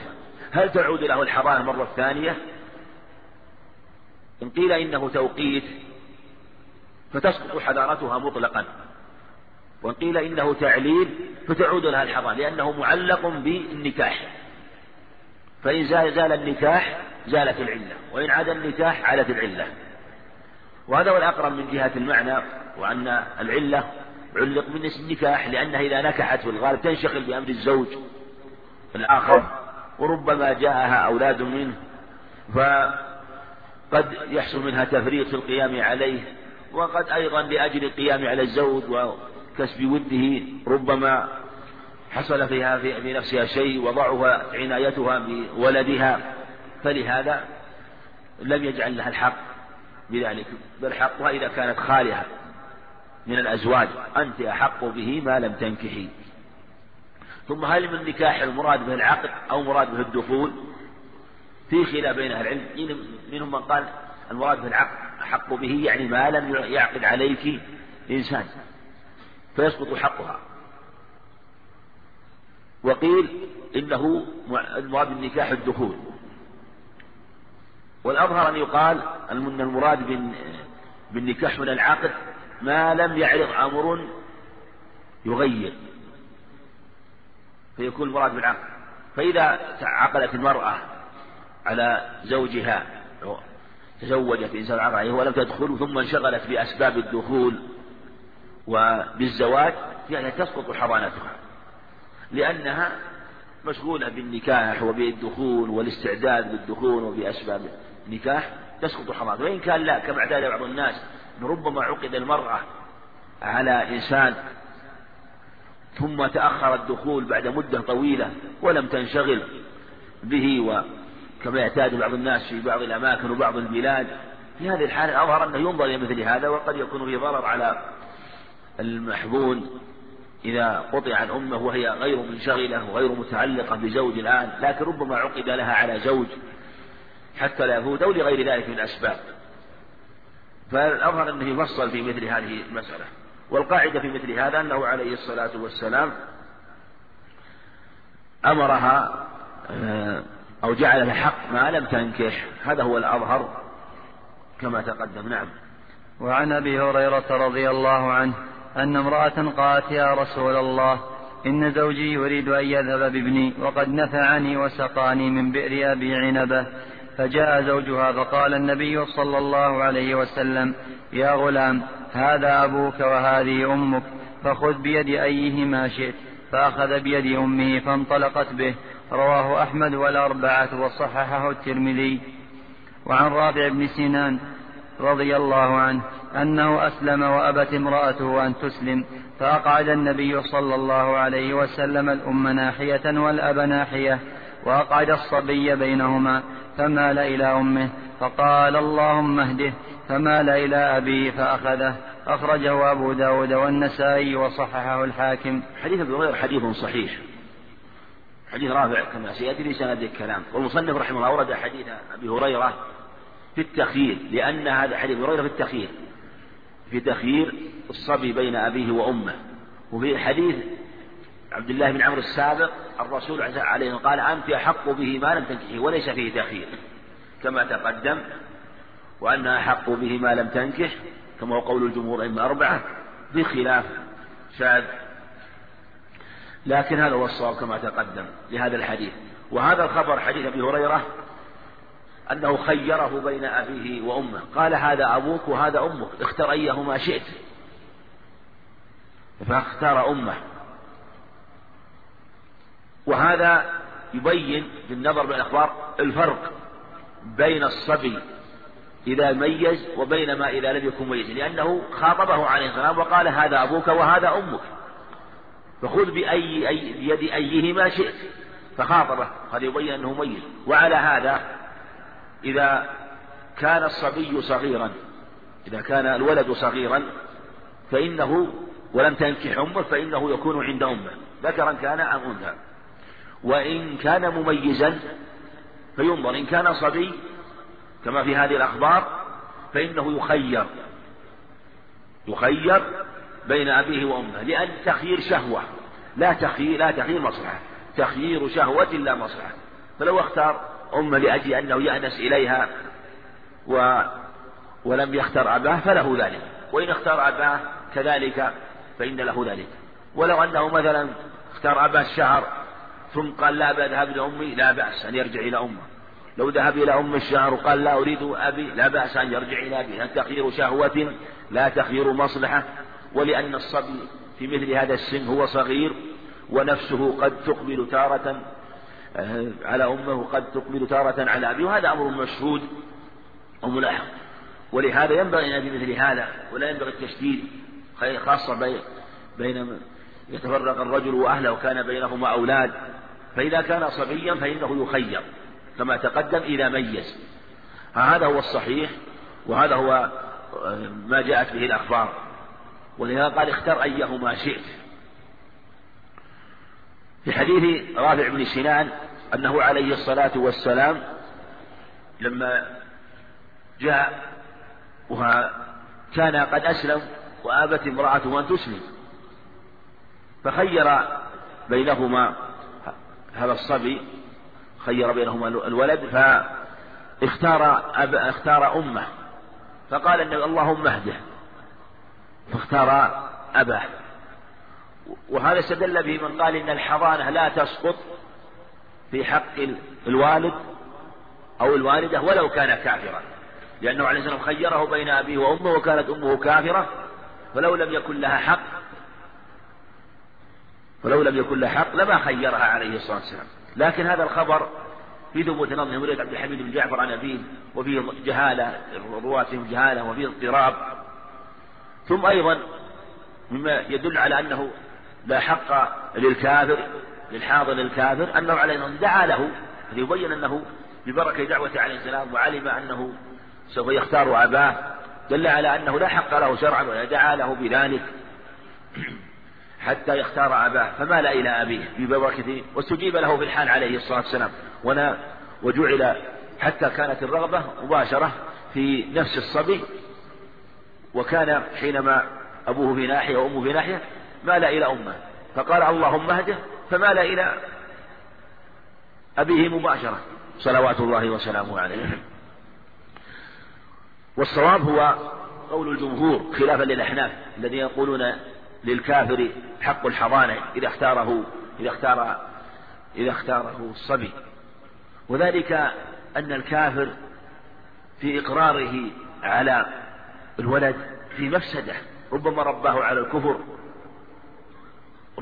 هل تعود له الحضانة مرة ثانية؟ إن قيل إنه توقيت فتسقط حضانتها مطلقا وإن قيل إنه تعليل فتعود لها الحضانة لأنه معلق بالنكاح. فإن زال النكاح زالت العلة وإن عاد النكاح عادت العلة. وهذا هو الأقرب من جهة المعنى وأن العلة علق من اسم النكاح لأنها إذا نكحت في الغالب تنشغل بأمر الزوج الآخر. وربما جاءها أولاد منه فقد يحصل منها تفريط في القيام عليه وقد أيضا لأجل القيام على الزوج وكسب وده ربما حصل فيها في نفسها شيء وضعها عنايتها بولدها. فلهذا لم يجعل لها الحق بذلك بل حقها إذا كانت خالها من الأزواج. أنت أحق به ما لم تنكحي. ثم هل من نكاح المراد به العقد أو مراد به الدخول؟ في خلاف بين أهل العلم. منهم من قال المراد به العقد أحق به يعني ما لم يعقد عليك إنسان فيسقط حقها. وقيل إنه المراد بالنكاح الدخول. والأظهر أن يقال أن المراد بالنكاح من العقد ما لم يعرض أمر يغير فيكون المراد بالعقد فإذا عقدت المرأة على زوجها تزوجت إنسان عقد عليه ولم تدخل ثم انشغلت بأسباب الدخول وبالزواج يعني تسقط حضانتها. لأنها مشغولة بالنكاح وبالدخول والاستعداد للدخول وبأسباب النكاح تسقط حضانتها وإن كان لا كما اعتاد بعض الناس ربما عقد المرأة على إنسان ثم تأخر الدخول بعد مدة طويلة ولم تنشغل به وكما يعتاد بعض الناس في بعض الأماكن وبعض البلاد في هذه الحالة أظهر أنه ينظر إلى مثل هذا وقد يكون في ضرر على المحبون إذا قطع عن أمه وهي غير منشغلة وغير متعلقة بزوج الآن لكن ربما عقد لها على زوج حتى لا يفوت أو لغير ذلك من الأسباب. فالأظهر أنه يفصل في مثل هذه المسألة. والقاعدة في مثل هذا أنه عليه الصلاة والسلام أمرها آه، أو جعل لها حق ما لم تنكح. هذا هو الأظهر كما تقدم. نعم. وعن أبي هريرة رضي الله عنه أن امرأة قالت يا رسول الله إن زوجي يريد أن يذهب بابني وقد نفعني وسقاني من بئر أبي عنبة. فجاء زوجها فقال النبي صلى الله عليه وسلم يا غلام هذا أبوك وهذه أمك فخذ بيد أيهما شئت. فأخذ بيد أمه فانطلقت به. رواه أحمد والأربعة وصححه الترمذي. وعن رافع بن سنان رضي الله عنه أنه أسلم وأبت امرأته أن تسلم فأقعد النبي صلى الله عليه وسلم الأم ناحية والأب ناحية وأقعد الصبي بينهما فمال إلى أمه فقال اللهم اهده فمال إلى أبيه فأخذه. أخرجه أبو داود والنسائي وصححه الحاكم. حديث ابن هريرة حديث صحيح. حديث رافع كما سيأتي في سند الكلام والمصنف رحمه الله ورد حديث أبي هريرة في التخيير لأن هذا حديث أبي هريرة في التخيير في تخيير الصبي بين أبيه وأمه. وفي حديث عبد الله بن عمرو السابق الرسول عليه قال أنت أحق به ما لم تنكحه وليس فيه تخيير كما تقدم وأنها أحق به ما لم تنكح كما هو قول الجمهور إما أربعة بخلاف شاذ. لكن هذا هو الصواب كما تقدم لهذا الحديث. وهذا الخبر حديث أبي هريرة أنه خيره بين أبيه وأمه. قال هذا أبوك وهذا أمك اختر أيهما شئت. فاختار أمه. وهذا يبين بالنظر بالأخبار الفرق بين الصبي إذا ميز وبين ما إذا لم يكن ميز لأنه خاطبه عليه السلام وقال هذا أبوك وهذا أمك. فخذ بأي أي بيد أيهما شئت. فخاطبه هذا يبين أنه ميز. وعلى هذا إذا كان الصبي صغيرا إذا كان الولد صغيرا فإنه ولم تنكح أمه فإنه يكون عند أمه. ذكرا كان أم أنثى. وإن كان مميزا فينظر. إن كان صبي كما في هذه الأخبار فإنه يخير. يخير بين أبيه وأمه لأن تخيير شهوة. لا تخيير لا تخيير مصلحة. تخيير شهوة لا مصلحة. فلو اختار أمه لأجل أنه يأنس إليها و ولم يختر أباه فله ذلك. وإن اختار أباه كذلك فإن له ذلك. ولو أنه مثلا اختار أباه الشهر ثم قال لا بذهب لأمي لا بأس أن يرجع إلى أمه. لو ذهب إلى أم الشهر وقال لا أريد أبي لا بأس أن يرجع إلى أبي تخيير شهوة لا تخيير مصلحة. ولأن الصبي في مثل هذا السن هو صغير ونفسه قد تقبل تارة على أمه قد تقبل تارة على أبيه وهذا أمر مشهود وملاحظ. ولهذا ينبغي أن مثل هذا ولا ينبغي التشديد خاصة بين يتفرق الرجل وأهله وكان بينهما أولاد. فإذا كان صبيا فإنه يخير كما تقدم إذا ميز. هذا هو الصحيح وهذا هو ما جاءت به الأخبار. ولهذا قال اختر أيهما شئت. في حديث رافع بن سنان أنه عليه الصلاة والسلام لما جاء وكان قد أسلم وآبت امرأته أن تسلم فخير بينهما هذا الصبي خير بينهما الولد فاختار أب... اختار أمه فقال النبي اللهم اهده فاختار أباه. وهذا استدل به من قال إن الحضانة لا تسقط في حق الوالد أو الوالدة ولو كان كافرا. لأنه عليه السلام خيره بين أبيه وأمه وكانت أمه كافرة فلو لم يكن لها حق ولو لم يكن لها حق لما خيرها عليه الصلاة والسلام. لكن هذا الخبر في ثبوت نظم مريد عبد الحميد بن جعفر عن أبيه وفيه جهالة رواتهم جهالة وفيه اضطراب. ثم أيضا مما يدل على أنه لا حق للكافر للحاضر للكافر أنه عليه دعا له ليبين أنه ببركة دعوة عليه السلام وعلم أنه سوف يختار أباه دل على أنه لا حق له شرعا ولا دعا له بذلك (clears throat) حتى يختار أباه فمال إلى أبيه ببركته واستجيب له في الحال عليه الصلاة والسلام ونا وجعل حتى كانت الرغبة مباشرة في نفس الصبي وكان حينما أبوه في ناحية وأمه في ناحية مال إلى أمة. فقال اللهم اهده فمال إلى أبيه مباشرة. صلوات الله وسلامه عليه. والصواب هو قول الجمهور خلافا للأحناف الذين يقولون للكافر حق الحضانة إذا اختاره إذا اختار إذا اختاره الصبي. وذلك أن الكافر في إقراره على الولد في مفسدة ربما رباه على الكفر.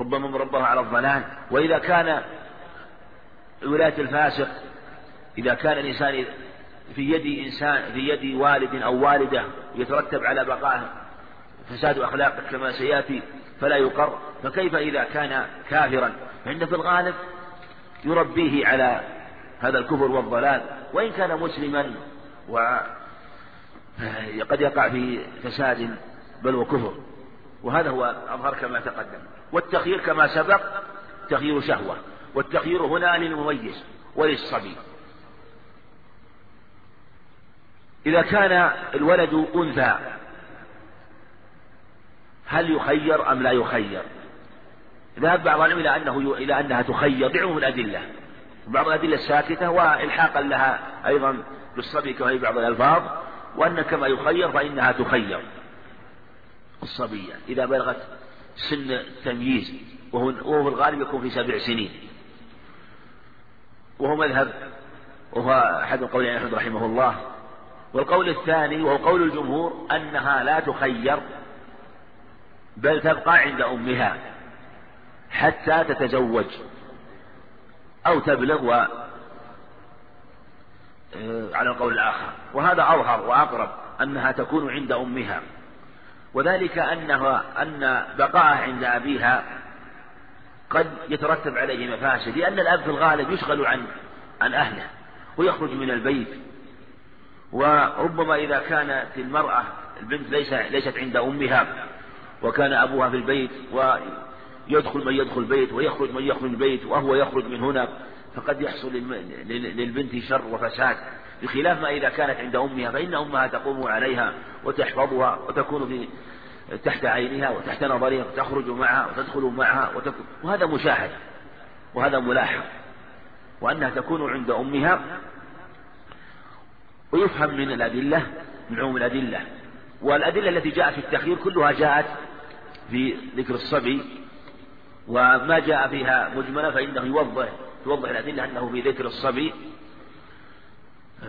ربما رباه على الضلال. وإذا كان ولاية الفاسق إذا كان الإنسان في يد إنسان في يد والد أو والدة يترتب على بقائه فساد أخلاقه كما سيأتي فلا يقر. فكيف إذا كان كافرا؟ فإن في الغالب يربيه على هذا الكفر والضلال. وإن كان مسلما وقد يقع في فساد بل وكفر وهذا هو أظهر كما تقدم. والتخيير كما سبق تخيير شهوة والتخيير هنا للمميز وللصبي. إذا كان الولد أنثى هل يخير أم لا يخير؟ ذهب بعض العلم إلى أنه إلى أنها تخير بعموم الأدلة. بعض الأدلة الساكتة وإلحاقا لها أيضا بالصبي كما بعض الألفاظ وأن كما يخير فإنها تخير الصبية. إذا بلغت سن التمييز وهو, وهو في الغالب يكون في سبع سنين. وهو مذهب وهو أحد القولين أحمد رحمه الله. والقول الثاني وهو قول الجمهور أنها لا تخير بل تبقى عند أمها حتى تتزوج أو تبلغ و آه، على القول الآخر. وهذا أظهر وأقرب أنها تكون عند أمها. وذلك أنها أن بقاءها عند أبيها قد يترتب عليه مفاسد لأن الأب في الغالب يشغل عن عن أهله ويخرج من البيت. وربما إذا كانت المرأة البنت ليس ليست عند أمها وكان أبوها في البيت ويدخل من يدخل البيت ويخرج من يخرج البيت وهو يخرج من هنا فقد يحصل للبنت شر وفساد. بخلاف ما إذا كانت عند أمها فإن أمها تقوم عليها وتحفظها وتكون في تحت عينها وتحت نظرها وتخرج معها وتدخل معها وتكون وهذا مشاهد وهذا ملاحظ. وأنها تكون عند أمها ويفهم من الأدلة من عموم الأدلة. والأدلة التي جاءت في التخيير كلها جاءت في ذكر الصبي. وما جاء فيها مجملة فإنه يوضح توضح الأدلة أنه في ذكر الصبي.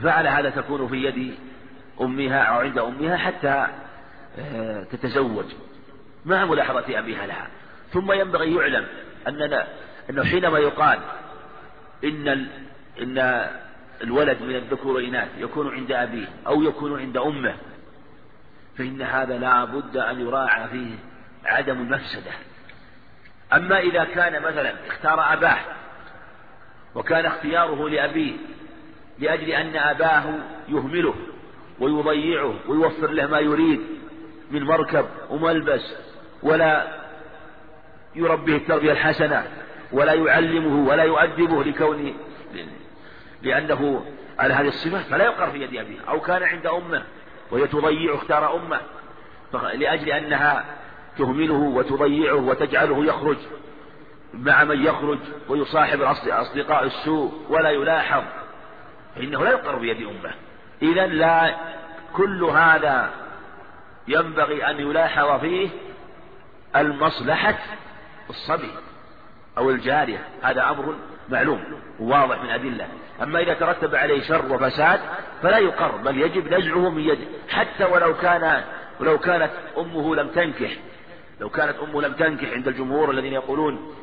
فعل هذا تكون في يد أمها أو عند أمها حتى آه، تتزوج مع ملاحظة أبيها لها ثم ينبغي يعلم أننا أنه حينما يقال إن. إن الولد من الذكور والإناث يكون عند أبيه أو يكون عند أمه فإن هذا لا بد أن يراعى فيه عدم المفسدة أما إذا كان مثلا اختار أباه وكان اختياره لأبيه لأجل أن أباه يهمله ويضيعه ويوفر له ما يريد من مركب وملبس ولا يربيه التربية الحسنة ولا يعلمه ولا يؤدبه لكونه لأنه على هذه الصفة فلا يقر في يد أبيه أو كان عند أمه وهي تضيع اختار أمه لأجل أنها تهمله وتضيعه وتجعله يخرج مع من يخرج ويصاحب أصدقاء السوء ولا يلاحظ فإنه لا يقر بيد أمة. إذا لا كل هذا ينبغي أن يلاحظ فيه المصلحة الصبي أو الجارية. هذا أمر معلوم وواضح من أدلة. أما إذا ترتب عليه شر وفساد فلا يقر بل يجب نزعه من يده. حتى ولو كان ولو كانت أمه لم تنكح لو كانت أمه لم تنكح عند الجمهور الذين يقولون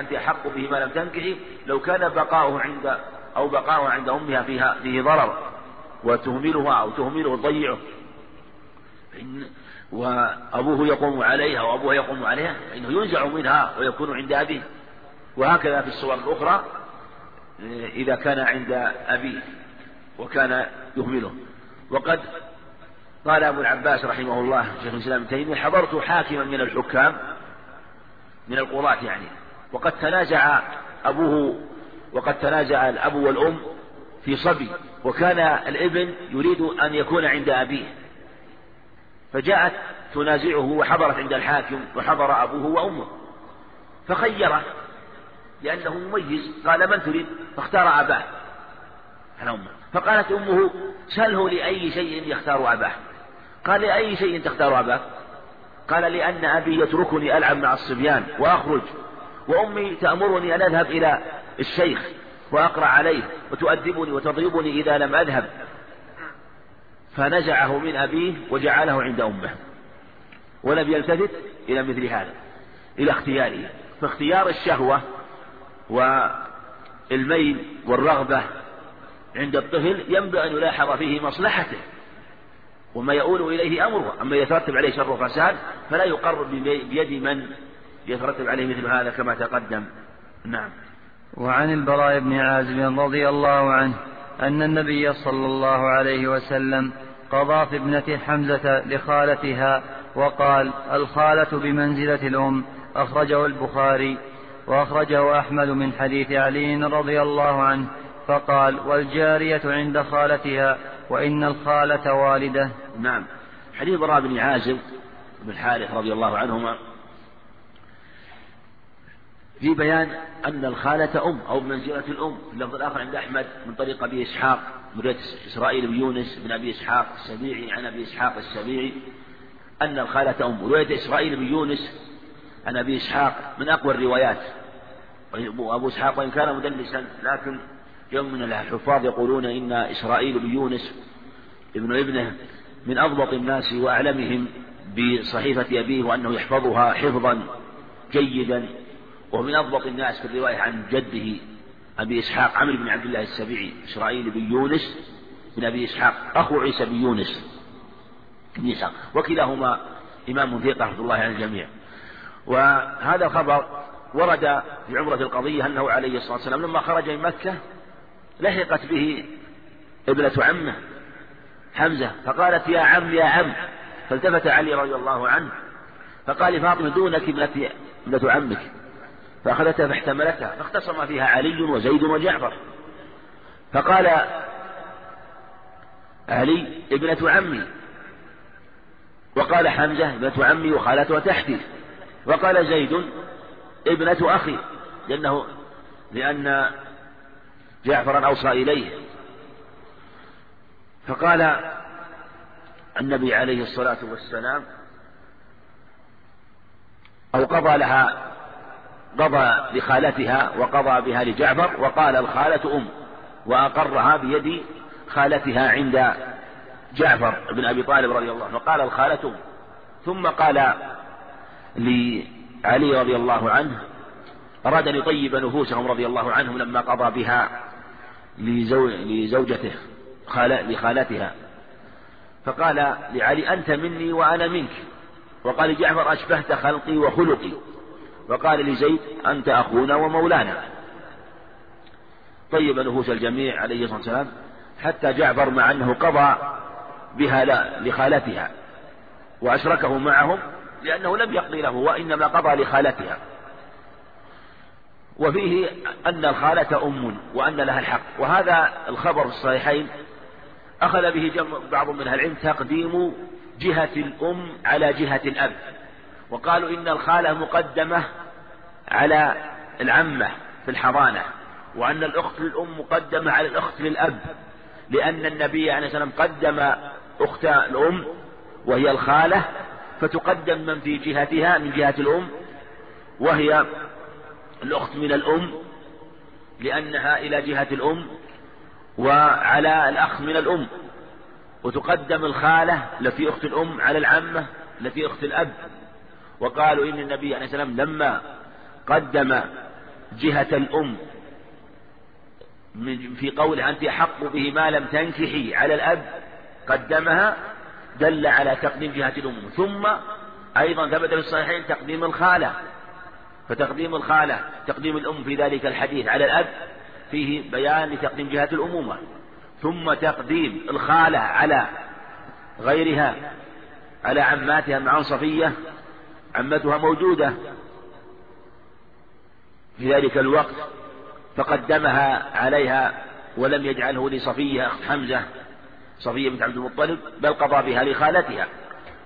أنت أحق به ما لم تنكحي لو كان بقاؤه عند أو بقاؤه عند أمها فيها فيه ضرر وتهملها أو تهمله تضيعه وأبوه يقوم عليها وأبوها يقوم عليها فإنه ينزع منها ويكون عند أبيه. وهكذا في الصور الأخرى إذا كان عند أبيه وكان يهمله. وقد قال أبو العباس رحمه الله شيخ الإسلام تيمية حضرت حاكما من الحكام من القضاة يعني وقد تنازع أبوه وقد تنازع الأب والأم في صبي وكان الإبن يريد أن يكون عند أبيه. فجاءت تنازعه وحضرت عند الحاكم وحضر أبوه وأمه. فخيره لأنه مميز. قال من تريد؟ فاختار أباه. على أمه. فقالت أمه سله لأي شيء يختار أباه. قال لأي شيء تختار أباه؟ قال لأن أبي يتركني ألعب مع الصبيان وأخرج وأمي تأمرني أن أذهب إلى الشيخ وأقرأ عليه وتؤدبني وتضربني إذا لم أذهب. فنزعه من أبيه وجعله عند أمه. ولم يلتفت إلى مثل هذا إلى اختياره. فاختيار الشهوة والميل والرغبة عند الطفل ينبغي أن يلاحظ فيه مصلحته. وما يؤول إليه أمره أما يترتب عليه شر وفساد فلا يقر بيد من يترتب عليه مثل هذا كما تقدم. نعم. وعن البراء بن عازب رضي الله عنه أن النبي صلى الله عليه وسلم قضى في ابنة حمزة لخالتها وقال الخالة بمنزلة الأم أخرجه البخاري وأخرجه أحمد من حديث علي رضي الله عنه فقال والجارية عند خالتها وإن الخالة والدة. نعم. حديث براء بن عازب بن الحارث رضي الله عنهما في بيان أن الخالة أم أو بمنزلة الأم في اللفظ الآخر عند أحمد من طريق أبي إسحاق من رواية إسرائيل بن يونس بن أبي إسحاق السبيعي عن أبي إسحاق السبيعي أن الخالة أم ورواية إسرائيل بن يونس عن أبي إسحاق من أقوى الروايات. وأبو إسحاق وإن كان مدلسا لكن يوم من الحفاظ يقولون إن إسرائيل بن يونس ابن ابنه من أضبط الناس وأعلمهم بصحيفة أبيه وأنه يحفظها حفظا جيدا. ومن أضبط الناس في الرواية عن جده أبي إسحاق عمرو بن عبد الله السبيعي إسرائيل بن يونس بن أبي إسحاق أخو عيسى بن يونس بن إسحاق وكلاهما إمام ثقة رحمة الله على الجميع. وهذا الخبر ورد في عمرة القضية أنه عليه الصلاة والسلام لما خرج من مكة لحقت به ابنة عمه حمزة فقالت يا عم يا عم فالتفت علي رضي الله عنه فقال لفاطمة دونك ابنة ابنة عمك. فأخذتها فاحتملتها فاختصم فيها علي وزيد وجعفر. فقال علي ابنة عمي وقال حمزة ابنة عمي وخالتها تحتي وقال زيد ابنة أخي لأنه لأن جعفرا أوصى إليه. فقال النبي عليه الصلاة والسلام أو قضى لها قضى لخالتها وقضى بها لجعفر وقال الخالة أم وأقرها بيد خالتها عند جعفر بن أبي طالب رضي الله عنه. فقال الخالة أم ثم قال لعلي رضي الله عنه أراد أن يطيب نفوسهم رضي الله عنهم لما قضى بها لزوجته لخالتها. فقال لعلي أنت مني وأنا منك. وقال لجعفر أشبهت خلقي وخلقي. وقال لزيد أنت أخونا ومولانا. طيب نفوس الجميع عليه الصلاة والسلام حتى جعفر مع أنه قضى بها لخالتها وأشركه معهم لأنه لم يقضي له وإنما قضى لخالتها. وفيه أن الخالة أم وأن لها الحق. وهذا الخبر في الصحيحين أخذ به بعض من أهل العلم تقديم جهة الأم على جهة الأب. وقالوا إن الخالة مقدمة على العمة في الحضانة وأن الأخت للأم مقدمة على الأخت للأب لأن النبي عليه الصلاة والسلام قدم أخت الأم وهي الخالة فتقدم من في جهتها من جهة الأم وهي الأخت من الأم لأنها إلى جهة الأم وعلى الأخ من الأم وتقدم الخالة التي أخت الأم على العمة التي أخت الأب. وقالوا إن النبي عليه السلام لما قدم جهة الأم في قوله أنت أحق به ما لم تنكحي على الأب قدمها دل على تقديم جهة الأم. ثم أيضا ثبت في الصحيحين تقديم الخالة. فتقديم الخالة تقديم الأم في ذلك الحديث على الأب فيه بيان لتقديم جهة الأمومة. ثم تقديم الخالة على غيرها على عماتها مع صفية عمتها موجودة. في ذلك الوقت فقدمها عليها ولم يجعله لصفية أخت حمزة صفية بنت عبد المطلب بل قضى بها لخالتها.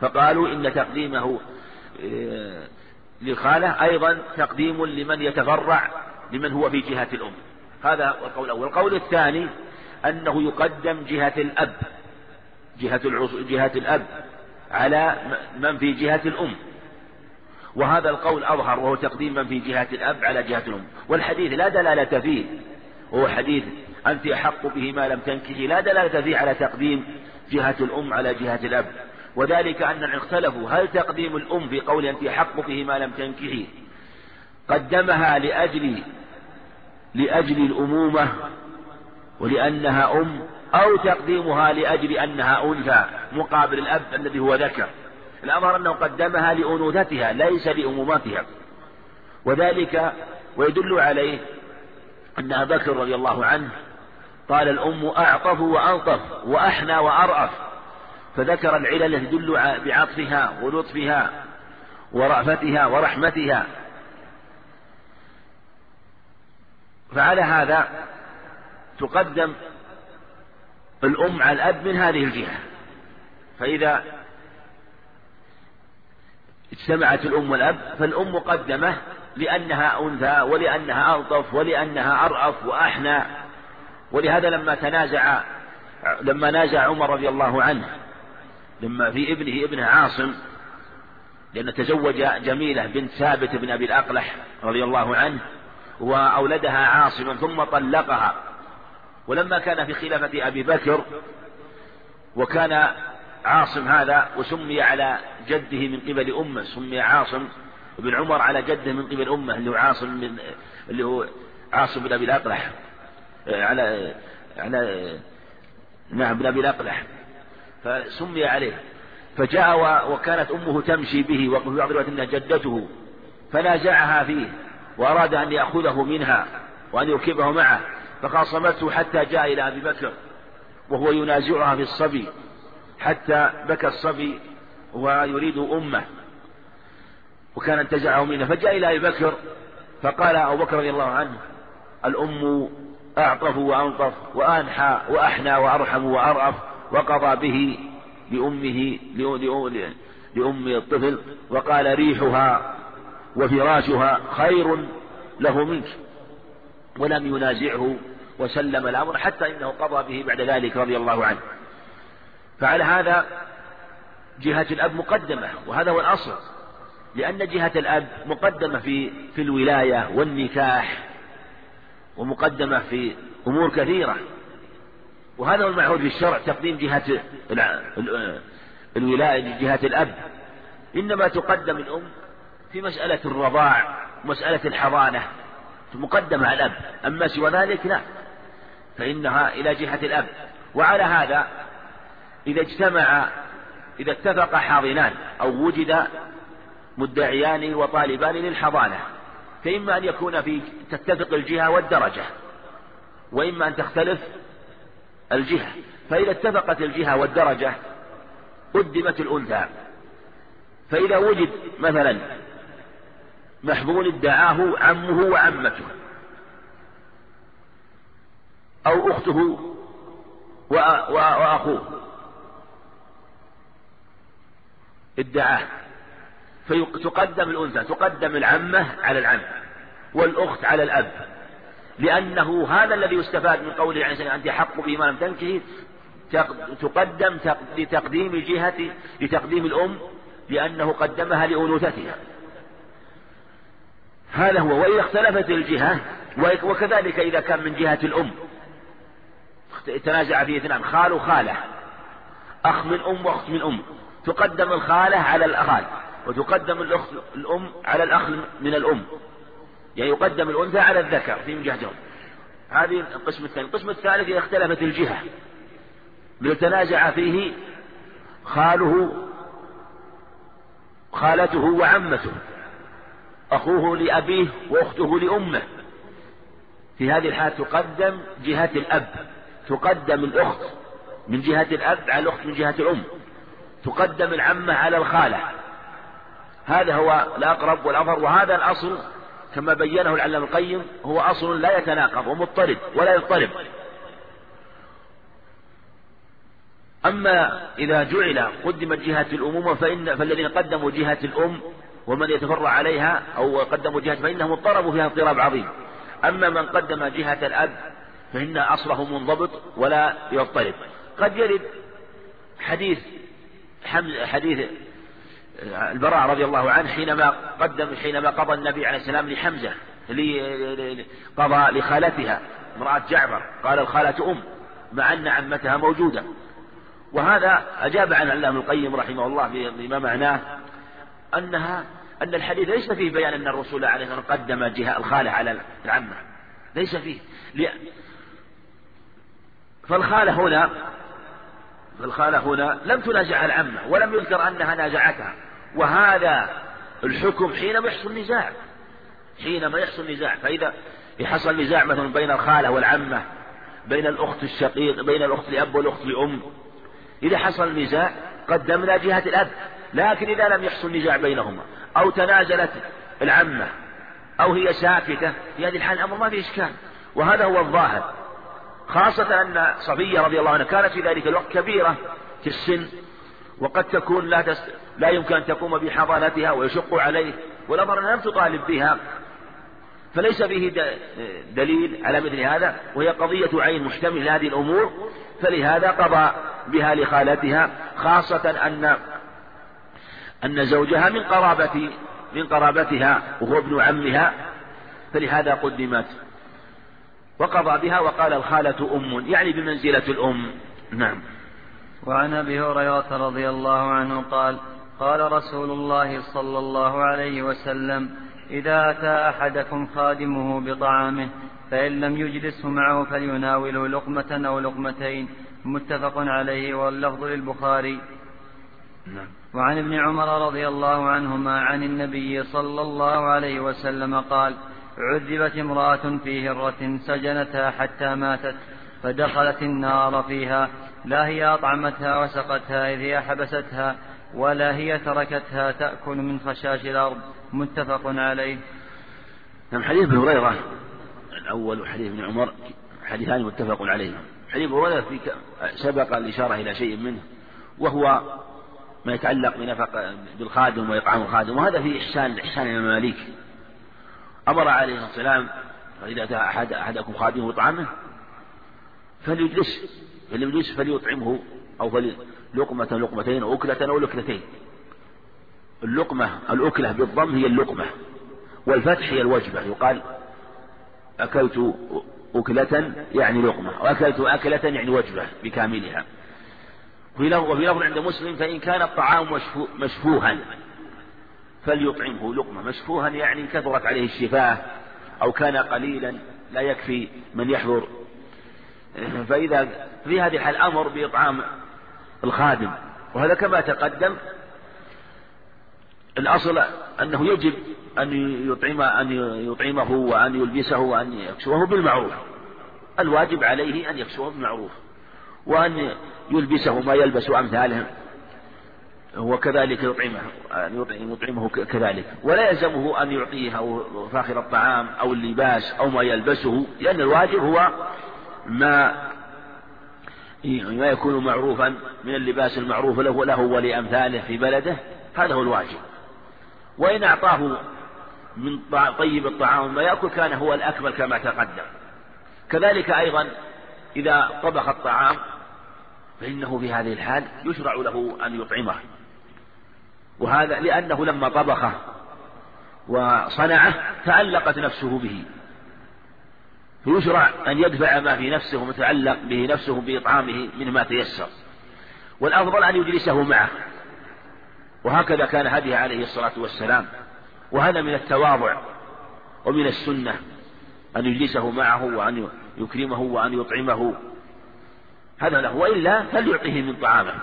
فقالوا إن تقديمه آه، للخالة أيضا تقديم لمن يتفرع لمن هو في جهة الأم. هذا القول الأول. القول الثاني أنه يقدم جهة الأب جهة, جهة الأب على من في جهة الأم. وهذا القول أظهر وهو تقديم من في جهة الأب على جهة الأم. والحديث لا دلالة فيه. وهو حديث أنت أحق به ما لم تنكحي. لا دلالة فيه على تقديم جهة الأم على جهة الأب. وذلك أن اختلفوا. هل تقديم الأم في قول أنت أحق به ما لم تنكحي؟ قدمها لأجل لأجل الأمومة ولأنها أم أو تقديمها لأجل أنها أنثى مقابل الأب الذي هو ذكر. الأمر أنه قدمها لأنوثتها ليس لأمومتها. وذلك ويدل عليه أن أبا بكر رضي الله عنه قال الأم أعطف وألطف وأحنى وأرأف. فذكر العلل التي تدل بعطفها ولطفها ورأفتها ورحمتها. فعلى هذا تقدم الأم على الأب من هذه الجهة. فإذا اجتمعت الأم والأب فالأم مقدمة لأنها أنثى ولأنها ألطف ولأنها أرأف وأحنى. ولهذا لما تنازع لما نازع عمر رضي الله عنه لما في ابنه ابنه عاصم لأن تزوج جميلة بنت ثابت بن أبي الأقلح رضي الله عنه وأولدها عاصما ثم طلقها. ولما كان في خلافة أبي بكر وكان عاصم هذا وسمي على جده من قبل أمة سمي عاصم بن عمر على جده من قبل أمة اللي هو عاصم من اللي هو عاصم بن أبي الأقلح على على نعم بن أبي الأقلح. فسمي عليه. فجاء وكانت أمه تمشي به وفي بعض الوقت أنها جدته فنازعها فيه وأراد أن يأخذه منها وأن يركبه معه فخاصمته حتى جاء إلى أبي بكر وهو ينازعها في الصبي حتى بكى الصبي ويريد أمه. وكان انتزعه منه فجاء إلى أبي بكر فقال أبو بكر رضي الله عنه الأم أعطف وأنطف وأنحى وأحنى وأرحم وأرأف وقضى به لأمه لأم الطفل وقال ريحها وفراشها خير له منك. ولم ينازعه وسلم الأمر حتى إنه قضى به بعد ذلك رضي الله عنه. فعلى هذا جهة الأب مقدمة وهذا هو الأصل. لأن جهة الأب مقدمة في في الولاية والنكاح ومقدمة في أمور كثيرة. وهذا هو المعهود في الشرع تقديم جهة الولاية جهة الأب. إنما تقدم الأم في مسألة الرضاع ومسألة الحضانة مقدمة على الأب. أما سوى ذلك لا. فإنها إلى جهة الأب. وعلى هذا إذا اجتمع إذا اتفق حاضنان أو وجد مدعيان وطالبان للحضانة فإما أن يكون في تتفق الجهة والدرجة وإما أن تختلف الجهة فإذا اتفقت الجهة والدرجة قدمت الأنثى. فإذا وجد مثلا محظون ادعاه عمه وعمته أو أخته وأخوه ادعاه فتقدم الأنثى تقدم العمة على العم والأخت على الأب. لأنه هذا الذي يستفاد من قوله عليه أنت حق بما لم تنكه تقدم لتقديم جهة لتقديم الأم لأنه قدمها لأنوثتها. هذا هو. وإذا اختلفت الجهة وكذلك إذا كان من جهة الأم. تنازع فيه اثنان خال وخالة. أخ من أم وأخت من أم. تقدم الخالة على الأخال وتقدم الأخت الأم على الأخ من الأم. يعني يقدم الأنثى على الذكر في جهتهم. هذه القسم الثاني. القسم الثالث إذا اختلفت الجهة. ليتنازع فيه خاله خالته وعمته. أخوه لأبيه وأخته لأمه. في هذه الحالة تقدم جهة الأب. تقدم الأخت من جهة الأب على الأخت من جهة الأم. تقدم العمة على الخالة. هذا هو الأقرب والأظهر وهذا الأصل كما بينه العلم القيم هو أصل لا يتناقض ومضطرد ولا يضطرب. أما إذا جعل قدمت جهة الأمومة فإن فالذين قدموا جهة الأم ومن يتفرع عليها أو قدموا جهة فإنهم اضطربوا فيها اضطراب عظيم. أما من قدم جهة الأب فإن أصله منضبط ولا يضطرب. قد يرد حديث حديث البراء رضي الله عنه حينما قدم حينما قضى النبي عليه السلام لحمزة قضى لخالتها امرأة جعفر قال الخالة أم مع أن عمتها موجودة. وهذا أجاب عن علام القيم رحمه الله بما معناه أنها أن الحديث ليس فيه بيان أن الرسول عليه الصلاة قدم جهة الخالة على العمة. ليس فيه. فالخالة هنا فالخالة هنا لم تنازع العمة ولم يذكر أنها نازعتها. وهذا الحكم حينما يحصل نزاع. حينما يحصل نزاع. فإذا يحصل نزاع مثلا بين الخالة والعمة بين الأخت الشقيق بين الأخت لأب والأخت لأم إذا حصل نزاع قدمنا جهة الأب لكن إذا لم يحصل نزاع بينهما أو تنازلت العمة أو هي ساكتة في هذه الحال الأمر ما فيه إشكال. وهذا هو الظاهر. خاصة أن صفية رضي الله عنها كانت في ذلك الوقت كبيرة في السن وقد تكون لا, تس... لا يمكن أن تقوم بحضانتها ويشق عليه والأمر أنها لم تطالب بها. فليس فيه دليل على مثل هذا وهي قضية عين محتمل لهذه الأمور. فلهذا قضى بها لخالتها خاصة أن أن زوجها من قرابة من قرابتها وهو ابن عمها. فلهذا قدمت. وقضى بها وقال الخالة أم يعني بمنزلة الأم. نعم. وعن أبي هريرة رضي الله عنه قال قال رسول الله صلى الله عليه وسلم إذا أتى أحدكم خادمه بطعامه فإن لم يجلسه معه فليناوله لقمة أو لقمتين. متفق عليه واللفظ للبخاري. نعم. وعن ابن عمر رضي الله عنهما عن النبي صلى الله عليه وسلم قال عذبت امرأة في هرة سجنتها حتى ماتت فدخلت النار فيها. لا هي أطعمتها وسقتها إذ هي حبستها ولا هي تركتها تأكل من خشاش الأرض. متفق عليه. نعم حديث ابن هريرة الأول وحديث ابن عمر حديثان متفق عليهما. حديث ابن هريرة في سبق الإشارة إلى شيء منه وهو ما يتعلق بنفق بالخادم وإطعام الخادم وهذا في إحسان إحسان المماليك. أمر عليه الصلاة والسلام فإذا أتى أحد أحدكم خادمه بطعامه فليجلس فليجلس فليطعمه أو فلقمة لقمتين أو أكلة أو أكلتين اللقمة الأكلة بالضم هي اللقمة وبالفتح هي الوجبة. يقال أكلت أكلة يعني لقمة وأكلت أكلة يعني وجبة بكاملها. وفي لفظ عند مسلم فإن كان الطعام مشفوها. فليطعمه لقمة مشفوها يعني كثرت عليه الشفاة أو كان قليلا لا يكفي من يحضر. فإذا في هذه الحال أمر بإطعام الخادم. وهذا كما تقدم الأصل أنه يجب أن يطعم أن يطعمه وأن يلبسه وأن يكسوه بالمعروف. الواجب عليه أن يكسوه بالمعروف وأن يلبسه ما يلبس أمثاله وكذلك يطعمه أن يطعمه كذلك. ولا يلزمه أن يعطيه أو فاخر الطعام أو اللباس أو ما يلبسه لأن الواجب هو ما ما يكون معروفا من اللباس المعروف له له ولأمثاله في بلده. هذا هو الواجب. وإن أعطاه من طيب الطعام ما يأكل كان هو الأكمل كما تقدم. كذلك أيضا إذا طبخ الطعام فإنه في هذه الحال يشرع له أن يطعمه. وهذا لأنه لما طبخه وصنعه تعلقت نفسه به. فيشرع أن يدفع ما في نفسه ومتعلق به نفسه بإطعامه من ما تيسر. والأفضل أن يجلسه معه. وهكذا كان هديه عليه الصلاة والسلام. وهذا من التواضع ومن السنة أن يجلسه معه وأن يكرمه وأن يطعمه. هذا له وإلا فليعطيه من طعامه.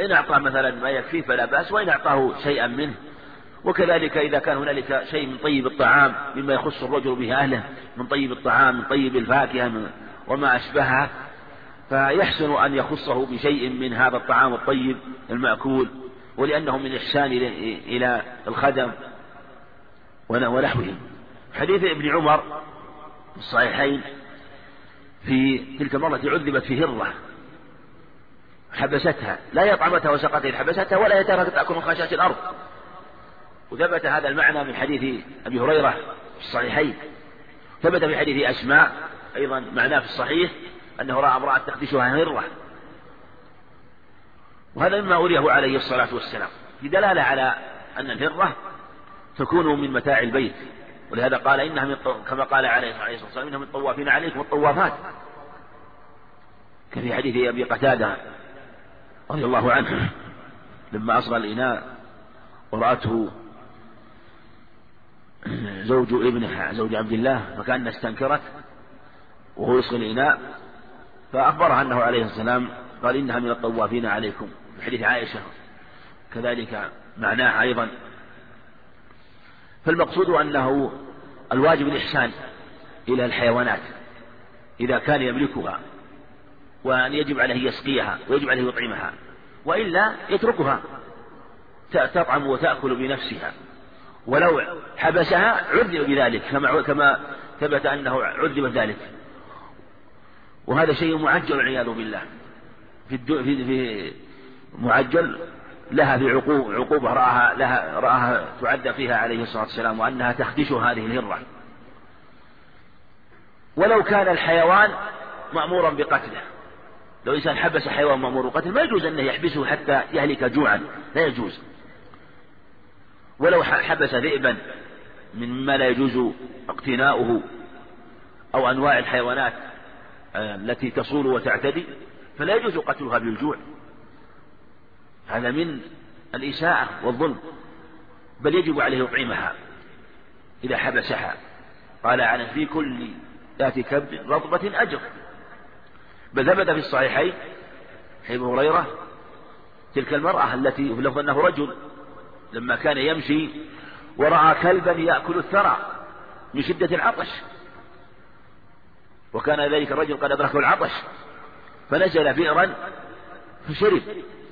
إن أعطاه مثلا ما يكفيه فلا بأس وإن أعطاه شيئا منه. وكذلك إذا كان هنالك شيء من طيب الطعام مما يخص الرجل به أهله من طيب الطعام من طيب الفاكهة وما أشبهها فيحسن أن يخصه بشيء من هذا الطعام الطيب المأكول ولأنه من إحسان إلى الخدم ونحوه. حديث ابن عمر في الصحيحين في تلك المرة عذبت في هرة. حبستها لا يطعمتها وسقتها حبستها ولا يترك تأكل من خشاش الأرض. وثبت هذا المعنى من حديث أبي هريرة في الصحيحين. ثبت في حديث أسماء أيضا معناه في الصحيح أنه رأى امرأة تخدشها هرة. وهذا مما أريه عليه الصلاة والسلام. في دلالة على أن الهرة تكون من متاع البيت. ولهذا قال إنها من كما قال عليه الصلاة والسلام إنها من الطوافين عليكم والطوافات كفي حديث أبي قتادة رضي الله عنه لما أصغى الإناء ورأته زوج ابنه زوج عبد الله فكأنها استنكرت وهو يصغي الإناء فأخبرها أنه عليه السلام قال إنها من الطوافين عليكم في حديث عائشة كذلك معناه أيضا. فالمقصود أنه الواجب الإحسان إلى الحيوانات إذا كان يملكها. وأن يجب عليه يسقيها ويجب عليه يطعمها وإلا يتركها تطعم وتأكل بنفسها. ولو حبسها عذب بذلك كما كما ثبت أنه عذب ذلك. وهذا شيء معجل والعياذ بالله. في, في, في معجل لها في عقوب عقوبة رآها لها رآها تعدى فيها عليه الصلاة والسلام وأنها تخدش هذه الهرة. ولو كان الحيوان مأمورا بقتله. لو إنسان حبس حيوان مأمور بالقتل ما يجوز أنه يحبسه حتى يهلك جوعا لا يجوز. ولو حبس ذئبا مما لا يجوز اقتناؤه أو أنواع الحيوانات آه، التي تصول وتعتدي فلا يجوز قتلها بالجوع. هذا من الإساءة والظلم بل يجب عليه يطعمها إذا حبسها. قال عن في كل ذات كبد رطبة أجر. بل ثبت في الصحيحين حديث هريرة تلك المرأة التي لفظ أنه رجل لما كان يمشي ورأى كلبا يأكل الثرى من شدة العطش وكان ذلك الرجل قد أدركه العطش فنزل بئرا فشرب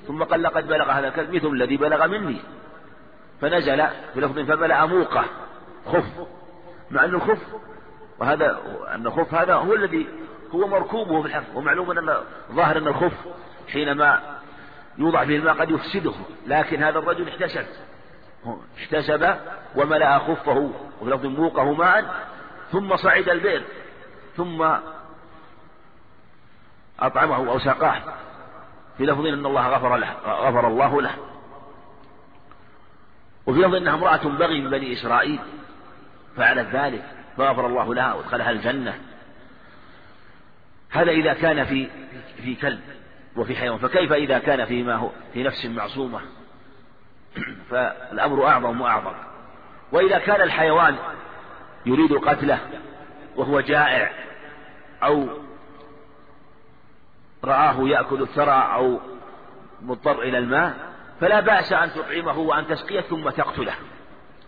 ثم قال لقد بلغ هذا الكلب مثل الذي بلغ مني فنزل بلفظ فملأ موقة خف مع أن الخف وهذا أن الخف هذا هو الذي هو مركوبه الحفظ ومعلوم أن ظاهر أن الخف حينما يوضع فيه الماء قد يفسده لكن هذا الرجل احتسب. احتسب وملأ خفه وفي موقه ماء ثم صعد البئر ثم أطعمه أو سقاه في لفظ أن الله غفر له غفر الله له. وفي لفظ أنها امرأة بغي من بني إسرائيل فعلت ذلك فغفر الله لها وادخلها الجنة. هذا إذا كان في في كلب وفي حيوان فكيف إذا كان فيما هو في نفس معصومة؟ (clears throat) فالأمر أعظم وأعظم. وإذا كان الحيوان يريد قتله وهو جائع أو رآه يأكل الثرى أو مضطر إلى الماء فلا بأس أن تطعمه وأن تسقيه ثم تقتله.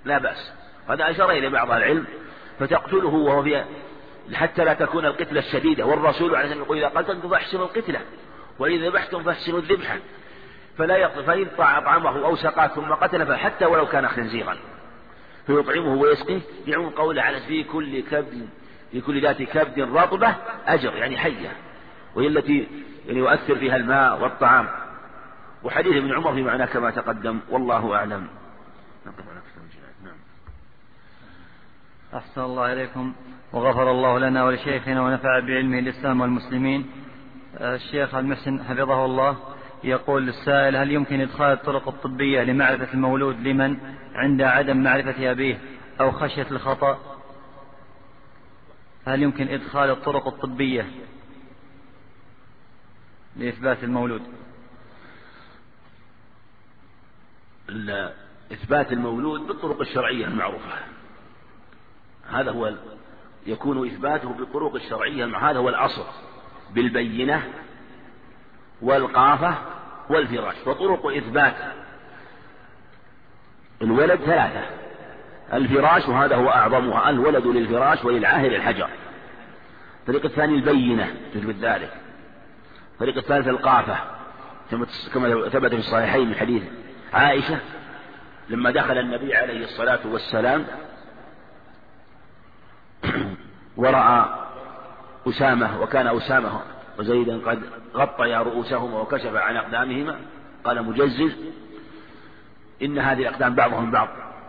لا بأس. هذا أشار إلى بعض العلم. فتقتله وهو في حتى لا تكون القتلة الشديدة. والرسول عليه الصلاة يقول إذا قتلتم فاحسنوا القتلة وإذا ذبحتم فاحسنوا الذبحة. فلا يقتل فإن أطعمه أو سقاه ثم قتل فحتى ولو كان خنزيرا. فيطعمه ويسقيه يعون قوله على في كل كبد في كل ذات كبد رطبة أجر يعني حية. وهي التي يعني يؤثر فيها الماء والطعام. وحديث ابن عمر في معناه كما تقدم والله أعلم. نعم. أحسن الله إليكم. وغفر الله لنا ولشيخنا ونفع بعلمه الإسلام والمسلمين. الشيخ المحسن حفظه الله يقول للسائل هل يمكن إدخال الطرق الطبية لمعرفة المولود لمن عند عدم معرفة أبيه أو خشية الخطأ؟ هل يمكن إدخال الطرق الطبية لإثبات المولود؟ إثبات المولود بالطرق الشرعية المعروفة. هذا هو يكون إثباته بالطرق الشرعية هذا هو الأصل بالبينة والقافة والفراش وطرق إثبات الولد ثلاثة الفراش وهذا هو أعظمها الولد للفراش وللعاهر الحجر. الطريق الثاني البينة تثبت ذلك. الطريق الثالث القافة كما ثبت في الصحيحين من حديث عائشة لما دخل النبي عليه الصلاة والسلام ورأى أسامة وكان أسامة وزيدا قد غطيا رؤوسهما وكشف عن أقدامهما. قال مجزز إن هذه الأقدام بعضهم بعض.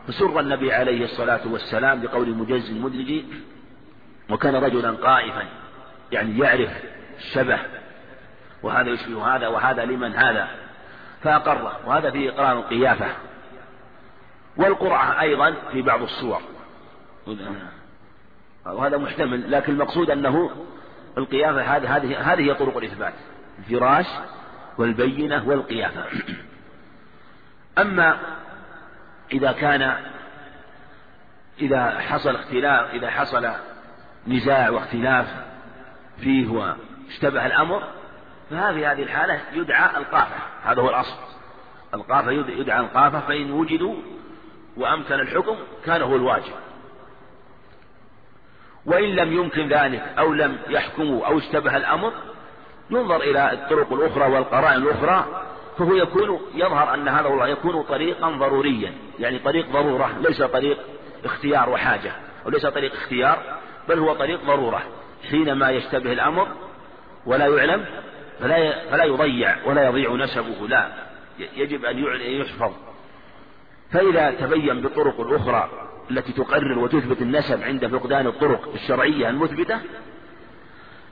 فسر النبي عليه الصلاة والسلام بقول مجزز مدرج وكان رجلا قائفا يعني يعرف الشبه وهذا يشبه هذا وهذا لمن هذا. فأقره وهذا فيه إقرار القيافة. والقرعة أيضا في بعض الصور. وهذا محتمل لكن المقصود أنه القيافة هذه هذه هي طرق الإثبات الفراش والبينة والقيافة. أما إذا كان إذا حصل اختلاف إذا حصل نزاع واختلاف فيه واشتبه الأمر فهذه هذه الحالة يدعى القافة. هذا هو الأصل. القافة يدعى القافة فإن وجدوا وأمكن الحكم كان هو الواجب. وإن لم يمكن ذلك أو لم يحكموا أو اشتبه الأمر ينظر إلى الطرق الأخرى والقرائن الأخرى فهو يكون يظهر أن هذا الله يكون طريقا ضروريا يعني طريق ضرورة ليس طريق اختيار وحاجة وليس طريق اختيار بل هو طريق ضرورة حينما يشتبه الأمر ولا يعلم فلا فلا يضيع ولا يضيع نسبه لا يجب أن يحفظ. فإذا تبين بالطرق الأخرى التي تقرر وتثبت النسب عند فقدان الطرق الشرعية المثبتة؟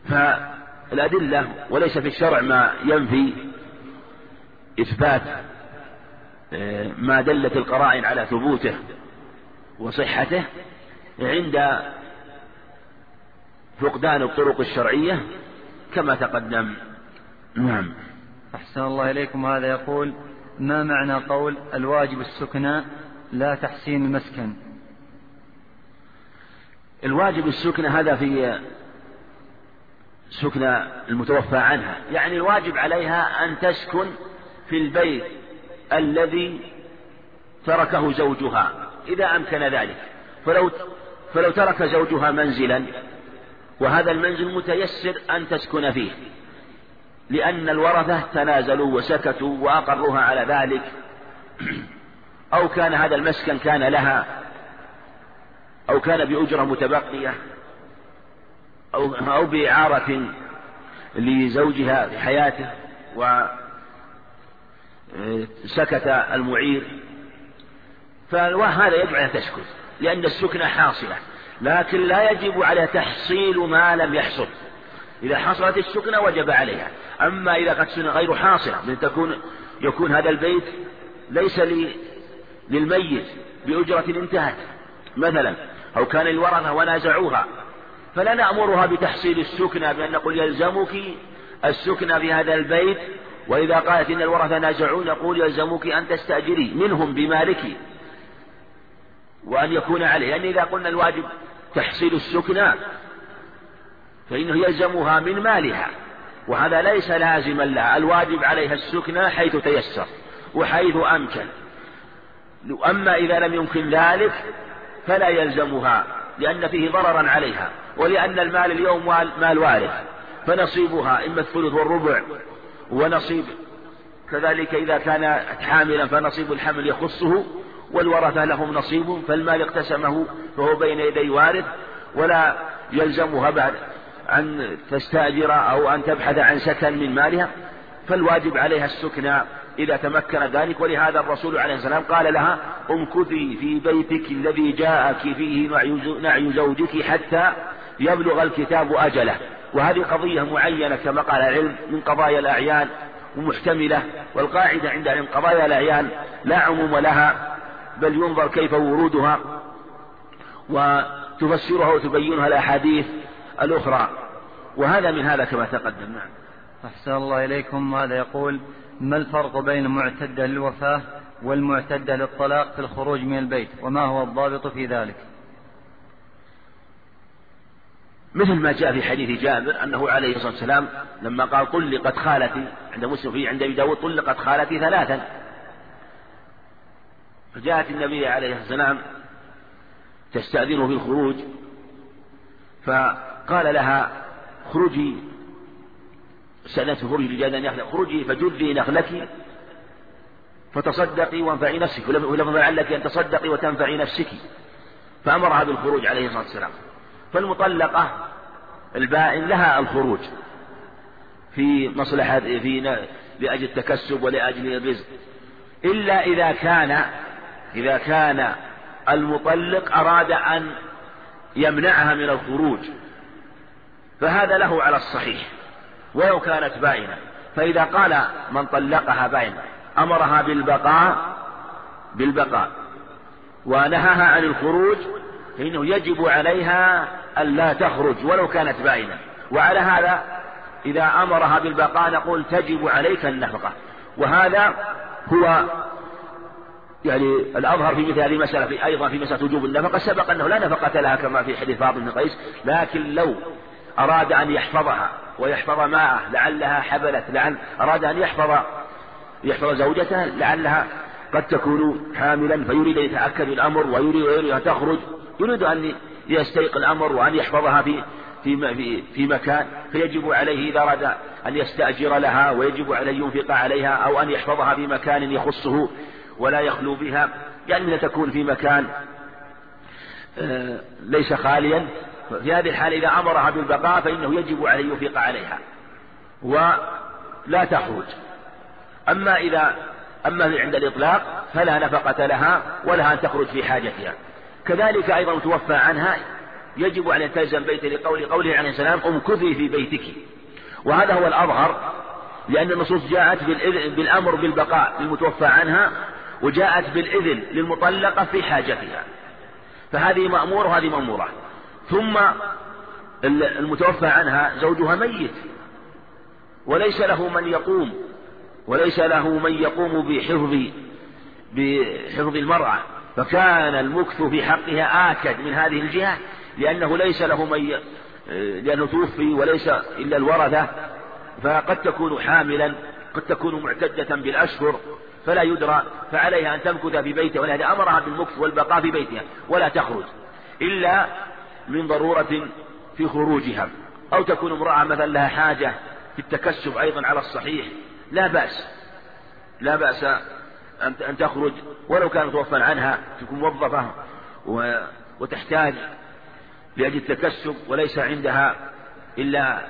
فالأدلة وليس في الشرع ما ينفي إثبات آه، ما دلت القرائن على ثبوته وصحته عند فقدان الطرق الشرعية كما تقدم. نعم. أحسن الله إليكم. هذا يقول ما معنى قول الواجب السكنى لا تحسين المسكن؟ الواجب السكنى هذا في سكنى المتوفى عنها. يعني الواجب عليها أن تسكن في البيت الذي تركه زوجها إذا أمكن ذلك. فلو فلو ترك زوجها منزلا وهذا المنزل متيسر أن تسكن فيه لأن الورثة تنازلوا وسكتوا وأقروها على ذلك أو كان هذا المسكن كان لها أو كان بأجرة متبقية أو أو بإعارة لزوجها في حياته وسكت المعير. فهذا أن تسكت لأن السكنة حاصلة لكن لا يجب على تحصيل ما لم يحصل. إذا حصلت السكنة وجب عليها. أما إذا قد سنة غير حاصلة من تكون يكون هذا البيت ليس لي للميت بأجرة انتهت. مثلا أو كان الورثة ونازعوها فلا نأمرها بتحصيل السكنة بأن نقول يلزمك السكنة في هذا البيت وإذا قالت إن الورثة نازعون نقول يلزمك أن تستأجري منهم بمالك وأن يكون عليه لأن إذا قلنا الواجب تحصيل السكنى فإنه يلزمها من مالها وهذا ليس لازما لها الواجب عليها السكنى حيث تيسر وحيث أمكن أما إذا لم يمكن ذلك فلا يلزمها لأن فيه ضررا عليها ولأن المال اليوم مال وارث فنصيبها إما الثلث والربع ونصيب كذلك إذا كانت حاملا فنصيب الحمل يخصه والورثة لهم نصيب فالمال اقتسمه فهو بين يدي وارث ولا يلزمها بعد أن تستأجر أو أن تبحث عن سكن من مالها فالواجب عليها السكنى إذا تمكن ذلك ولهذا الرسول عليه السلام قال لها امكثي في بيتك الذي جاءك فيه نعي زوجك حتى يبلغ الكتاب أجله. وهذه قضية معينة كما قال العلم من قضايا الأعيان ومحتملة والقاعدة عند علم قضايا الأعيان لا عموم لها بل ينظر كيف ورودها وتفسرها وتبينها الأحاديث الأخرى. وهذا من هذا كما تقدم. نعم. أحسن الله إليكم. هذا يقول؟ ما الفرق بين المعتدة للوفاة والمعتدة للطلاق في الخروج من البيت؟ وما هو الضابط في ذلك؟ مثل ما جاء في حديث جابر أنه عليه الصلاة والسلام لما قال طلقت خالتي عند مسلم في عند أبي داود طلقت خالتي ثلاثا. فجاءت النبي عليه الصلاة والسلام تستأذنه في الخروج فقال لها خرجي سألت خرجي لجاد نخلة خرجي فجري نخلك فتصدقي وانفعي نفسك ولم لعلك أن تصدقي وتنفعي نفسك. فأمرها بالخروج عليه الصلاة والسلام. فالمطلقة البائن لها الخروج في مصلحة في لأجل التكسب ولأجل الرزق. إلا إذا كان إذا كان المطلق أراد أن يمنعها من الخروج فهذا له على الصحيح. ولو كانت باينة. فإذا قال من طلقها باينة أمرها بالبقاء بالبقاء. ونهاها عن الخروج فإنه يجب عليها أن لا تخرج ولو كانت باينة. وعلى هذا إذا أمرها بالبقاء نقول تجب عليك النفقة. وهذا هو يعني الأظهر في مثل هذه المسألة في أيضا في مسألة وجوب النفقة. سبق أنه لا نفقة لها كما في حديث فاطمة بن قيس لكن لو أراد أن يحفظها ويحفظ ماءه لعلها حبلت لعل أراد أن يحفظ يحفظ زوجته لعلها قد تكون حاملا فيريد أن يتأكد الأمر ويريد أن تخرج. يريد أن يستيقن الأمر وأن يحفظها في في في, مكان فيجب عليه إذا أراد أن يستأجر لها ويجب عليه أن ينفق عليها أو أن يحفظها في مكان يخصه ولا يخلو بها. يعني تكون في مكان آه، ليس خاليا في هذه الحال إذا أمرها بالبقاء فإنه يجب عليه ينفق عليها ولا تخرج. أما إذا أما عند الإطلاق فلا نفقة لها ولها أن تخرج في حاجتها. كذلك أيضا متوفى عنها يجب أن يلتزم بيته لقول قوله عليه السلام امكثي في بيتك. وهذا هو الأظهر لأن النصوص جاءت بالأمر بالبقاء للمتوفى عنها وجاءت بالإذن للمطلقة في حاجتها. فهذه مأمورة وهذه مأمورة. ثم المتوفى عنها زوجها ميت وليس له من يقوم وليس له من يقوم بحفظ بحفظ المرأة فكان المكث في حقها آكد من هذه الجهة لأنه ليس له من ي... لأنه توفي وليس إلا الورثة فقد تكون حاملا قد تكون معتدة بالأشهر فلا يدرى فعليها أن تمكث في بيتها ولهذا أمرها بالمكث والبقاء في بيتها ولا تخرج إلا من ضرورة في خروجها أو تكون امرأة مثلا لها حاجة في التكسب أيضا على الصحيح. لا بأس لا بأس أن تخرج ولو كان متوفى عنها تكون موظفة وتحتاج لأجل التكسب وليس عندها إلا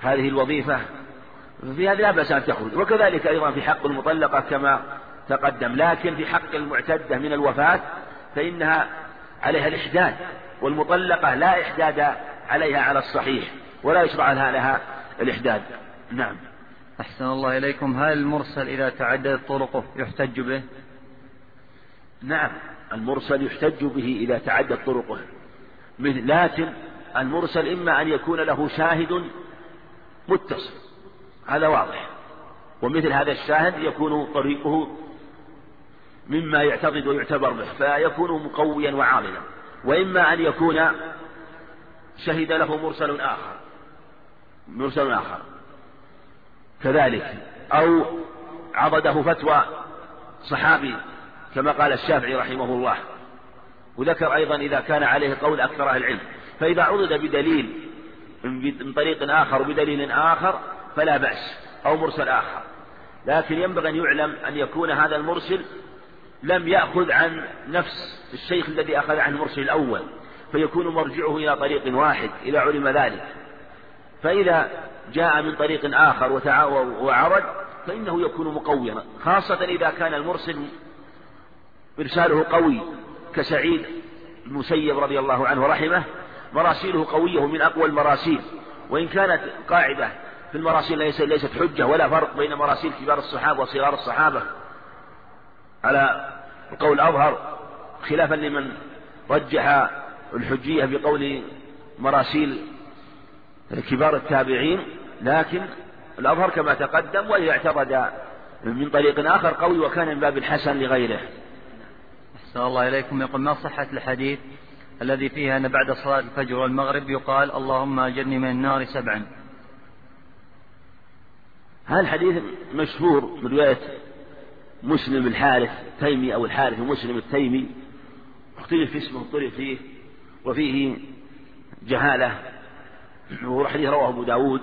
هذه الوظيفة. في هذا لا بأس أن تخرج. وكذلك أيضا في حق المطلقة كما تقدم. لكن في حق المعتدة من الوفاة فإنها عليها الإحداد والمطلقة لا إحداد عليها على الصحيح ولا يشرع لها لها الإحداد نعم. أحسن الله إليكم. هل المرسل إذا تعددت طرقه يحتج به؟ نعم. المرسل يحتج به إذا تعدت طرقه. لكن المرسل إما أن يكون له شاهد متصل. هذا واضح. ومثل هذا الشاهد يكون طريقه مما يعتقد ويعتبر به فيكون مقويا وعاملا وإما أن يكون شهد له مرسل آخر. مرسل آخر. كذلك. أو عضده فتوى صحابي كما قال الشافعي رحمه الله. وذكر أيضا إذا كان عليه قول أكثر أهل العلم. فإذا عضد بدليل من طريق آخر وبدليل آخر فلا بأس. أو مرسل آخر. لكن ينبغي أن يعلم أن يكون هذا المرسل لم يأخذ عن نفس الشيخ الذي أخذ عن المرسل الأول فيكون مرجعه إلى طريق واحد إذا علم ذلك. فإذا جاء من طريق آخر وعرج فإنه يكون مقوما خاصة إذا كان المرسل إرساله قوي كسعيد المسيب رضي الله عنه رحمه مراسيله قوية من أقوى المراسيل. وإن كانت قاعدة في المراسيل ليست حجة ولا فرق بين مراسيل كبار الصحابة وصغار الصحابة. على القول الأظهر خلافا لمن رجح الحجية بقول مراسيل كبار التابعين لكن الأظهر كما تقدم وإذا اعتقد من طريق آخر قوي وكان من باب الحسن لغيره. أحسن الله إليكم. يقول ما صحة الحديث الذي فيه أن بعد صلاة الفجر والمغرب يقال اللهم أجرني من النار سبعا. هذا الحديث مشهور من رواية مسلم الحارث التيمي أو الحارث مسلم التيمي اختلف في اسمه اختلف فيه وفيه جهالة وهو حديث رواه أبو داود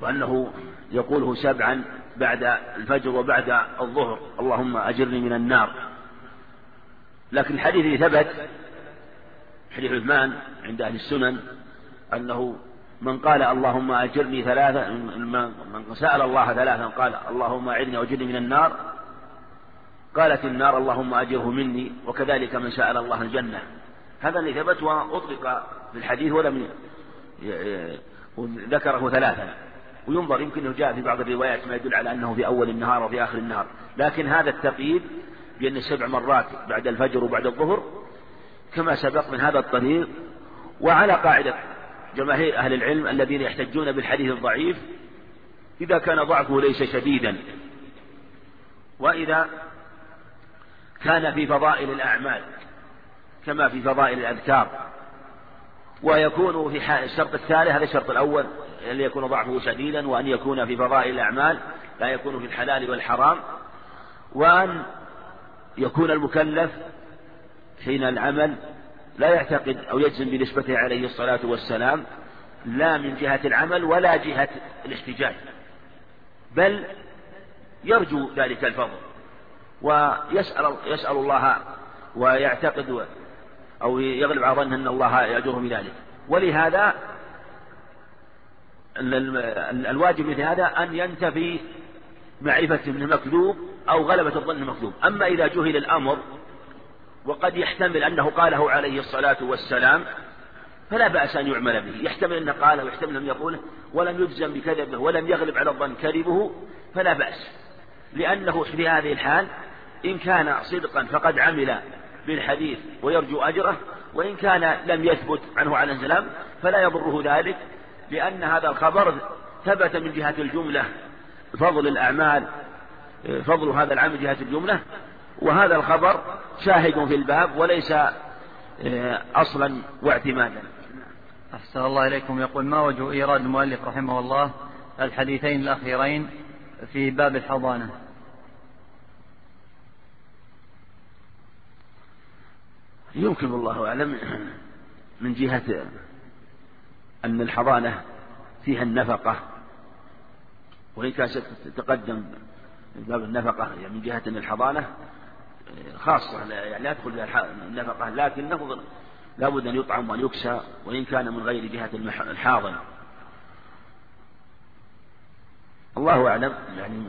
وأنه يقوله سبعا بعد الفجر وبعد الظهر اللهم أجرني من النار. لكن الحديث اللي ثبت حديث عثمان عند أهل السنن أنه من قال اللهم أجرني ثلاثة من سأل الله ثلاثا قال اللهم أعذني وأجرني من النار قالت النار اللهم أجره مني وكذلك من سأل الله الجنة. هذا اللي ثبت وأطلق في الحديث ولم ذكره ثلاثا وينظر يمكن جاء في بعض الروايات ما يدل على أنه في أول النهار وفي آخر النهار. لكن هذا التقييد بأن سبع مرات بعد الفجر وبعد الظهر كما سبق من هذا الطريق وعلى قاعدة جماهير أهل العلم الذين يحتجون بالحديث الضعيف إذا كان ضعفه ليس شديدا. وإذا كان في فضائل الأعمال كما في فضائل الأذكار. ويكون في الشرط الثالث هذا الشرط الأول أن يكون ضعفه شديدا وأن يكون في فضائل الأعمال لا يكون في الحلال والحرام. وأن يكون المكلف حين العمل لا يعتقد أو يجزم بنسبته عليه الصلاة والسلام لا من جهة العمل ولا جهة الاحتجاج بل يرجو ذلك الفضل ويسأل يسأل الله ويعتقد أو يغلب على ظنه أن الله يأجره بذلك ولهذا الواجب مثل هذا أن ينتفي معرفة ابن مكذوب أو غلبة الظن المكذوب. أما إذا جهل الأمر وقد يحتمل أنه قاله عليه الصلاة والسلام فلا بأس أن يعمل به. يحتمل أنه قاله ويحتمل أن يقوله ولم يجزم بكذبه ولم يغلب على الظن كذبه. فلا بأس. لأنه في هذه الحال إن كان صدقا فقد عمل بالحديث ويرجو أجره وإن كان لم يثبت عنه عليه السلام فلا يضره ذلك لأن هذا الخبر ثبت من جهة الجملة. فضل الأعمال فضل هذا العمل جهة الجملة وهذا الخبر شاهد في الباب وليس آه، أصلا واعتمادا. أحسن الله إليكم. يقول ما وجه إيراد المؤلف رحمه الله الحديثين الأخيرين في باب الحضانة؟ يمكن الله أعلم من جهة أن الحضانة فيها النفقة وإن كان ستتقدم باب النفقة يعني من جهة أن الحضانة خاصة يعني لا يدخل فيها النفقة لكنه لابد أن يطعم وأن يكسى وإن كان من غير جهة الحاضن الله أعلم يعني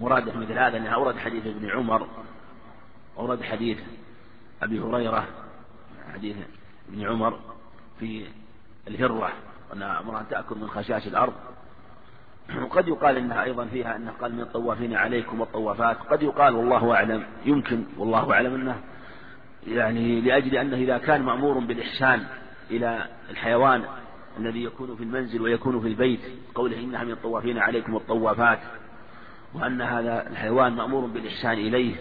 مراده مثل هذا أنه أورد حديث ابن عمر أورد حديث أبي هريرة حديث ابن عمر في الهرة أن امرأة تأكل من خشاش الأرض. وقد يقال إنها أيضا فيها انه قال من الطوافين عليكم والطوافات قد يقال والله أعلم يمكن والله أعلم أنه يعني لأجل أنه إذا كان مأمور بالإحسان إلى الحيوان الذي يكون في المنزل ويكون في البيت قوله إنها من الطوافين عليكم والطوافات وأن هذا الحيوان مأمور بالإحسان إليه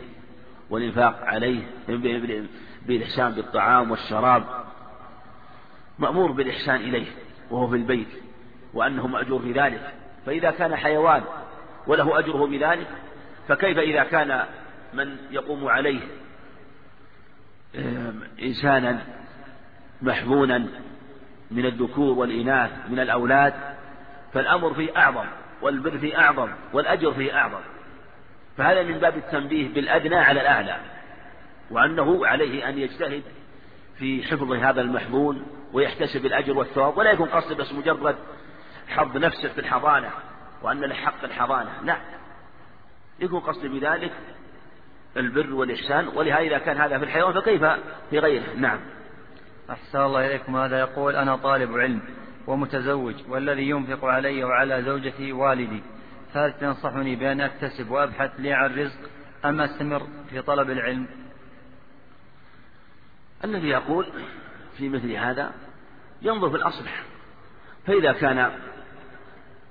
والإنفاق عليه بالإحسان بالطعام والشراب مأمور بالإحسان إليه وهو في البيت وأنه مأجور في ذلك. فإذا كان حيوان وله أجره بذلك فكيف إذا كان من يقوم عليه إنسانا محمونا من الذكور والإناث من الأولاد فالأمر فيه أعظم والبر فيه أعظم والأجر فيه أعظم. فهذا من باب التنبيه بالأدنى على الأعلى وأنه عليه أن يجتهد في حفظ هذا المحمول ويحتسب الأجر والثواب ولا يكون قصد بس مجرد حظ نفسه في الحضانة وأن له حق الحضانة. لا. يكون قصد بذلك البر والإحسان ولهذا إذا كان هذا في الحيوان فكيف في غيره؟ نعم. أحسن الله إليكم. هذا يقول أنا طالب علم ومتزوج والذي ينفق علي وعلى زوجتي والدي. فهل تنصحني بأن أكتسب وأبحث لي عن رزق أم أستمر في طلب العلم؟ الذي يقول في مثل هذا ينظر في الأصلح فإذا كان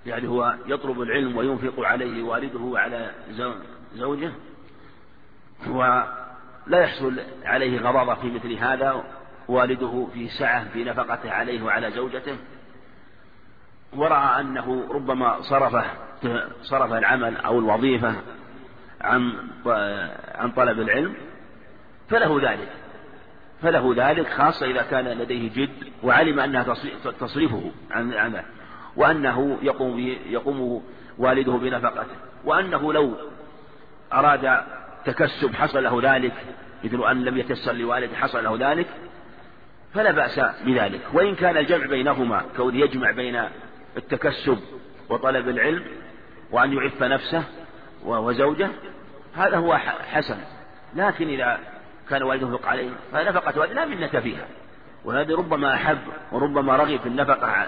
يعني هو يطلب العلم وينفق عليه والده وعلى زوجه ولا يحصل عليه غضاضة في مثل هذا والده في سعة في نفقته عليه وعلى زوجته. ورأى أنه ربما صرفه صرف العمل أو الوظيفة عن عن طلب العلم فله ذلك. فله ذلك خاصة إذا كان لديه جد وعلم أنها تصريفه عن عنه وأنه يقوم يقوم والده بنفقته. وأنه لو أراد تكسب حصل له ذلك مثل أن لم يتسر لوالده حصل له ذلك فلا بأس بذلك. وإن كان الجمع بينهما كون يجمع بين التكسب وطلب العلم وأن يعف نفسه وزوجه هذا هو حسن. لكن إذا كان والده ينفق عليه فنفقة والده لا منة فيها. وهذا ربما أحب وربما رغب في النفقة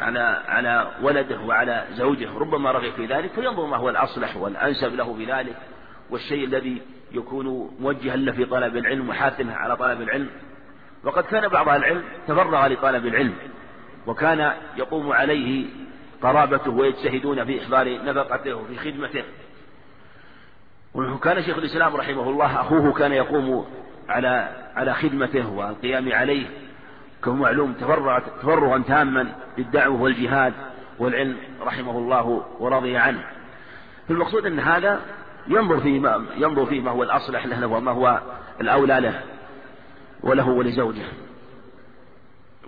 على على ولده وعلى زوجه ربما رغب في ذلك فينظر ما هو الأصلح والأنسب له بذلك والشيء الذي يكون موجها له في طلب العلم وحاثمه على طلب العلم. وقد كان بعض العلم تفرغ لطلب العلم وكان يقوم عليه قرابته ويجتهدون في إحضار نفقته وفي خدمته. وكان شيخ الإسلام رحمه الله أخوه كان يقوم على على خدمته والقيام عليه. كما معلوم تفرغ تفرغا تاما للدعوة والجهاد والعلم رحمه الله ورضي عنه. فالمقصود أن هذا ينظر في ما ينظر في ما هو الأصلح له وما هو الأولى له وله ولزوجه.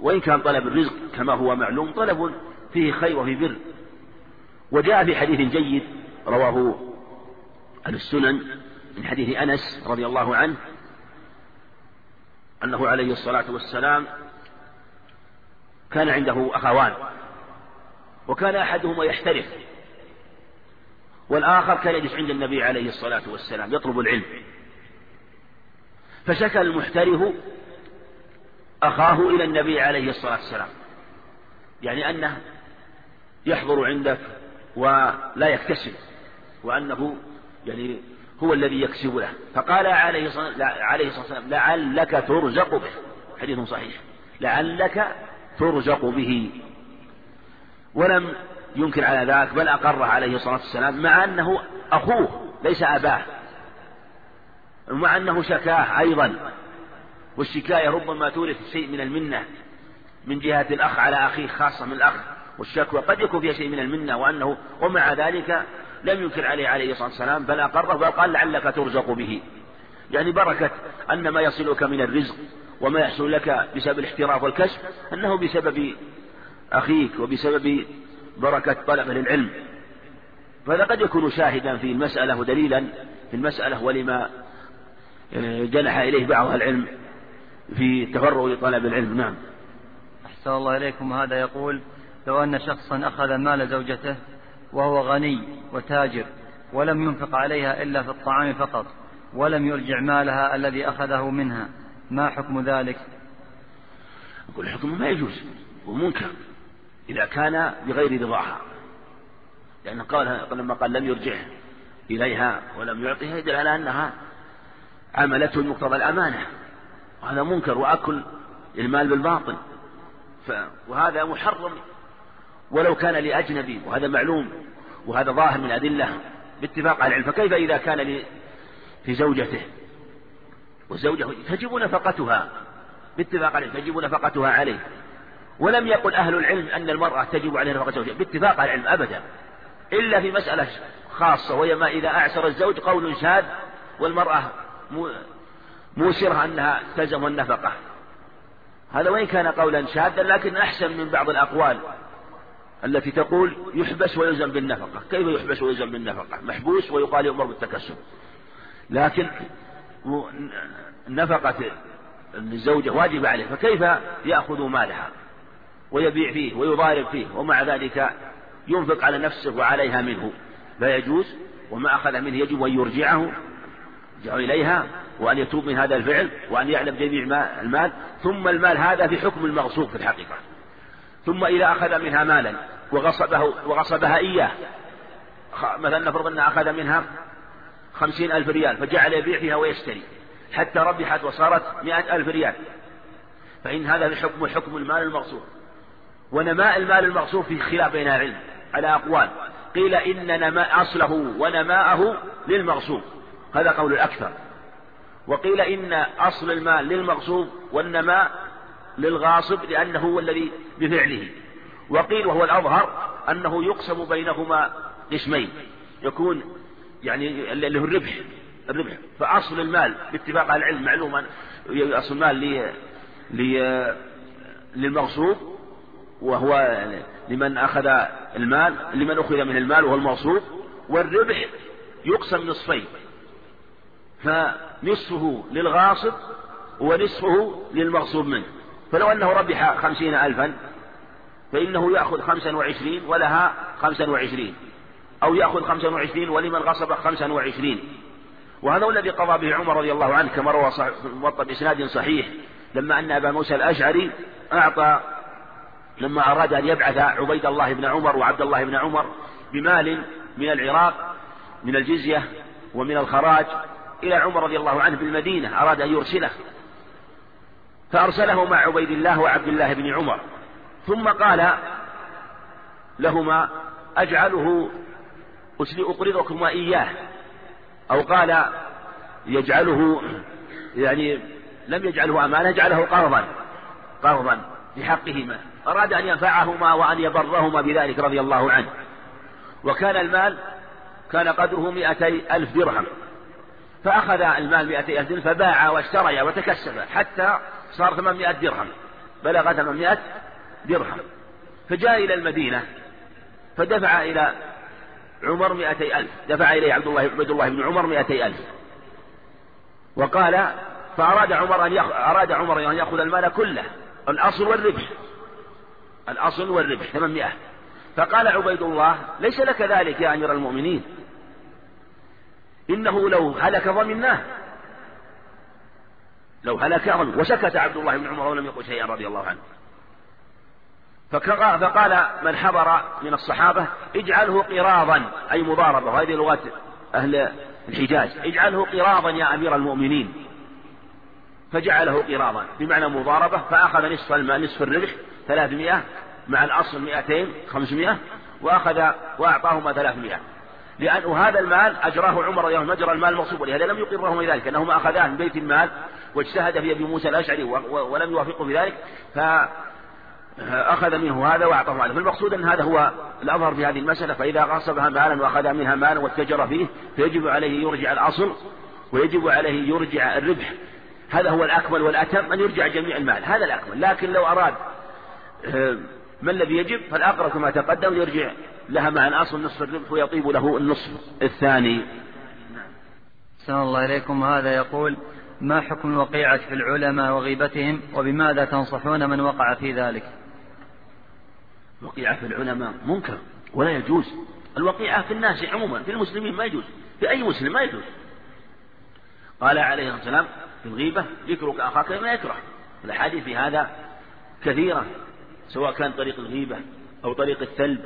وإن كان طلب الرزق كما هو معلوم طلب فيه خير وفيه بر. وجاء في حديث جيد رواه أهل السنن من حديث أنس رضي الله عنه أنه عليه الصلاة والسلام كان عنده أخوان وكان أحدهما يحترف والآخر كان يجلس عند النبي عليه الصلاة والسلام يطلب العلم. فشكى المحترف أخاه إلى النبي عليه الصلاة والسلام يعني أنه يحضر عندك ولا يكتسب وأنه يعني هو الذي يكسب له. فقال عليه الصلاة والسلام لعلك ترزق به. حديث صحيح. لعلك ترزق به. ولم ينكر على ذلك بل أقره عليه الصلاة والسلام مع أنه أخوه ليس أباه. ومع أنه شكاه أيضا. والشكاية ربما تورث شيء من المنة من جهة الأخ على أخيه خاصة من الأخ. والشكوى قد يكون فيها شيء من المنة وأنه ومع ذلك لم ينكر عليه عليه الصلاة والسلام بل أقره بل قال لعلك ترزق به. يعني بركة أن ما يصلك من الرزق وما يحصل لك بسبب الاحتراف والكسب أنه بسبب أخيك وبسبب بركة طلبة للعلم فهذا قد يكون شاهدا في المسألة ودليلا في المسألة ولما جنح إليه بعض العلم في تفرغ لطلب العلم. نعم. أحسن الله إليكم. هذا يقول لو أن شخصا أخذ مال زوجته وهو غني وتاجر ولم ينفق عليها إلا في الطعام فقط ولم يرجع مالها الذي أخذه منها ما حكم ذلك؟ أقول الحكم ما يجوز ومنكر إذا كان بغير رضاها لأن قال لما قال لم يرجع إليها ولم يعطيها يدل على أنها عملته مقتضى الأمانة وهذا منكر وأكل المال بالباطل ف... وهذا محرم ولو كان لأجنبي وهذا معلوم وهذا ظاهر من الأدلة باتفاق على العلم فكيف إذا كان في زوجته؟ والزوجة تجب نفقتها باتفاق عليه تجب نفقتها عليه. ولم يقل أهل العلم أن المرأة تجب عليها نفقة زوجها باتفاق العلم أبدا. إلا في مسألة خاصة وهي ما إذا أعسر الزوج قول شاذ والمرأة موسرة أنها تلزم النفقة. هذا وإن كان قولا شاذا لكن أحسن من بعض الأقوال التي تقول يحبس ويلزم بالنفقة. كيف يحبس ويلزم بالنفقة؟ محبوس ويقال يؤمر بالتكسب. لكن نفقة الزوجة واجبة عليه فكيف يأخذ مالها؟ ويبيع فيه ويضارب فيه ومع ذلك ينفق على نفسه وعليها منه. لا يجوز وما أخذ منه يجب أن يرجعه يرجع إليها وأن يتوب من هذا الفعل وأن يعلم جميع المال ثم المال هذا في حكم المغصوب في الحقيقة. ثم إذا أخذ منها مالا وغصبه وغصبها إياه مثلا نفرض أنه أخذ منها خمسين ألف ريال فجعل يبيع فيها ويشتري. حتى ربحت وصارت مئة ألف ريال. فإن هذا في حكم المال المغصوب. ونماء المال المغصوب في خلاف بين العلم. على أقوال. قيل إن نماء أصله ونماءه للمغصوب. هذا قول الأكثر. وقيل إن أصل المال للمغصوب والنماء للغاصب لأنه هو الذي بفعله. وقيل وهو الأظهر أنه يقسم بينهما قسمين. يكون يعني اللي هو الربح الربح. فأصل المال باتفاق أهل العلم معلوم أصل المال للمغصوب وهو لمن أخذ المال لمن أخذ من المال وهو المغصوب والربح يقسم نصفين. فنصفه للغاصب ونصفه للمغصوب منه. فلو أنه ربح خمسين ألفا فإنه يأخذ خمسا وعشرين ولها خمسا وعشرين. أو يأخذ خمسا وعشرين ولمن غصب خمسا وعشرين. وهذا هو الذي قضى به عمر رضي الله عنه كما روى موطأ بإسناد صحيح. لما أن أبا موسى الأشعري أعطى لما أراد أن يبعث عبيد الله بن عمر وعبد الله بن عمر بمال من العراق من الجزية ومن الخراج إلى عمر رضي الله عنه بالمدينة أراد أن يرسله. فأرسله مع عبيد الله وعبد الله بن عمر. ثم قال لهما أجعله أقرضكما إياه أو قال يجعله يعني لم يجعله أمانة جعله قرضا قرضا بحقهما. أراد أن ينفعهما وأن يبرهما بذلك رضي الله عنه. وكان المال كان قدره مئتي ألف درهم. فأخذ المال مئتي ألف درهم فباع واشتري وتكسب حتى صار ثمانمائة درهم. بلغ ثمانمائة درهم. فجاء إلى المدينة فدفع إلى عمر مئتي ألف. دفع إليه عبد الله عبد الله بن عمر مئتي ألف. وقال فأراد عمر أن يأخذ أراد عمر أن يأخذ المال كله. الأصل والربح. الأصل والربح ثمانمائة. فقال عبيد الله ليس لك ذلك يا أمير المؤمنين. إنه لو هلك ضمناه لو هلك وسكت عبد الله بن عمر ولم يقل شيئا رضي الله عنه. فقال من حضر من الصحابة اجعله قراضا أي مضاربة. وهذه لغات أهل الحجاز. اجعله قراضا يا أمير المؤمنين. فجعله قراضا. بمعنى مضاربة فأخذ نصف المال نصف الربح ثلاثمائة مع الأصل مئتين خمسمائة وأخذ وأعطاهما ثلاثمائة. لأن وهذا المال أجراه عمر عنه مجرى المال مغصوب ولهذا لم يقرهما ذلك أنهما أخذاه من بيت المال واجتهد في أبي موسى الأشعري ولم يوافقه بذلك. فأخذ منه هذا وأعطاه هذا فالمقصود أن هذا هو الأظهر في هذه المسألة فإذا غصبها مالا وأخذ منها مالا واتجر فيه فيجب عليه يرجع الأصل ويجب عليه يرجع الربح. هذا هو الأكمل والأتم أن يرجع جميع المال. هذا الأكمل. لكن لو أراد آه، ما الذي يجب؟ فالأقرب كما تقدم يرجع لها مع الأصل نصف الربح ويطيب له النصف الثاني. سلام الله إليكم. هذا يقول ما حكم الوقيعة في العلماء وغيبتهم وبماذا تنصحون من وقع في ذلك؟ الوقيعة في العلماء منكر ولا يجوز. الوقيعة في الناس عموما في المسلمين ما يجوز في أي مسلم ما يجوز. قال عليه الصلاة والسلام في الغيبة ذكرك أخاك بما يكره. الأحاديث في هذا كثيرة سواء كان طريق الغيبة أو طريق الثلب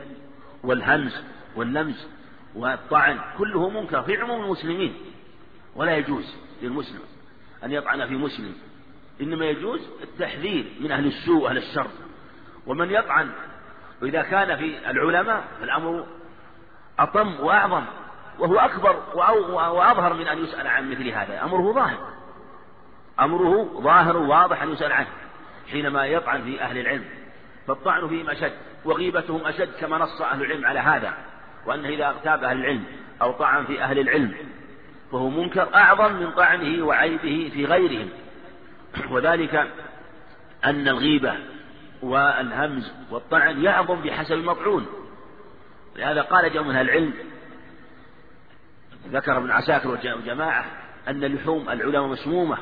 والهمز واللمز والطعن كله منكر في عموم المسلمين. ولا يجوز للمسلم أن يطعن في مسلم. إنما يجوز التحذير من أهل السوء وأهل الشر. ومن يطعن وإذا كان في العلماء فالأمر أطم وأعظم وهو أكبر وأظهر من أن يسأل عن مثل هذا أمره ظاهر. أمره ظاهر واضح أن يسأل عنه حينما يطعن في أهل العلم. فالطعن فيهم أشد وغيبتهم أشد كما نص أهل العلم على هذا وأنه إذا اغتاب أهل العلم أو طعن في أهل العلم فهو منكر أعظم من طعنه وعيبه في غيرهم. وذلك أن الغيبة والهمز والطعن يعظم بحسب المطعون لهذا قال جمع من العلم ذكر ابن عساكر وجماعة أن لحوم العلماء مسمومة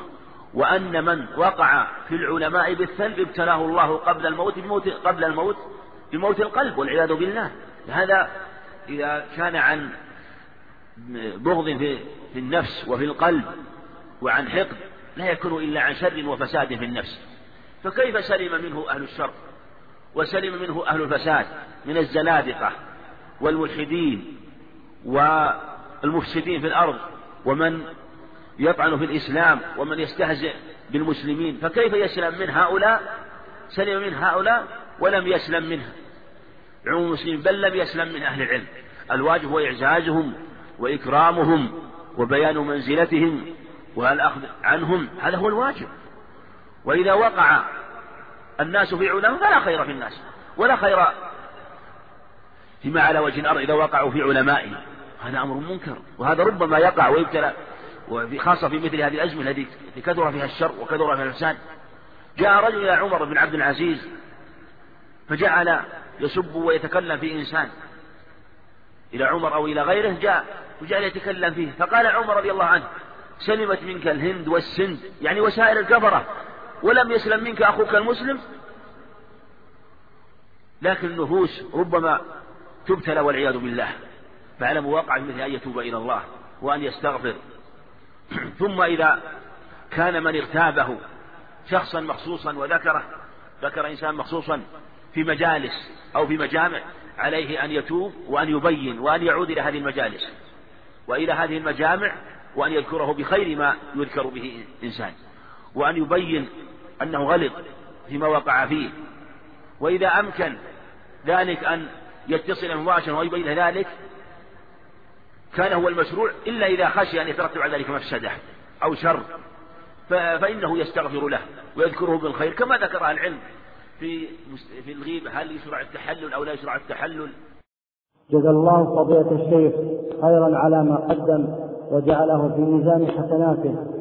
وأن من وقع في العلماء بالثلب ابتلاه الله قبل الموت بموت قبل الموت بموت القلب والعياذ بالله. هذا إذا كان عن بغض في النفس وفي القلب وعن حقد لا يكون إلا عن شر وفساد في النفس. فكيف سلم منه أهل الشر؟ وسلم منه أهل الفساد من الزنادقة والملحدين والمفسدين في الأرض ومن يطعن في الإسلام ومن يستهزئ بالمسلمين. فكيف يسلم من هؤلاء؟ سلم من هؤلاء ولم يسلم منها عموم المسلمين بل لم يسلم من أهل العلم. الواجب هو إعزازهم وإكرامهم وبيان منزلتهم والأخذ عنهم. هذا هو الواجب. وإذا وقع الناس في علماء فلا خير في الناس ولا خير فيما على وجه الأرض إذا وقعوا في علمائهم. هذا أمر منكر وهذا ربما يقع ويبتلى خاصة في مثل هذه الأزمة التي كثر فيها الشر وكثر فيها الفساد جاء رجل إلى عمر بن عبد العزيز فجعل يسب ويتكلم في إنسان. إلى عمر أو إلى غيره جاء وجعل يتكلم فيه. فقال عمر رضي الله عنه سلمت منك الهند والسند يعني وسائر الكفرة. ولم يسلم منك أخوك المسلم؟ لكن النفوس ربما تبتلى والعياذ بالله فعلى مواقع مثل أن يتوب إلى الله وأن يستغفر. (clears throat) ثم إذا كان من اغتابه شخصا مخصوصا وذكره ذكر إنسان مخصوصا في مجالس أو في مجامع عليه أن يتوب وأن يبين وأن يعود إلى هذه المجالس وإلى هذه المجامع وأن يذكره بخير ما يذكر به إنسان. وأن يبين أنه غلط فيما وقع فيه. وإذا أمكن ذلك أن يتصل مباشرة ويبين ذلك كان هو المشروع إلا إذا خشي أن يترتب على ذلك مفسدة أو شر فإنه يستغفر له ويذكره بالخير كما ذكر العلم في في الغيبة هل يشرع التحلل أو لا يشرع التحلل. جزا الله فضيلة الشيخ خيرا على ما قدم وجعله في ميزان حسناته.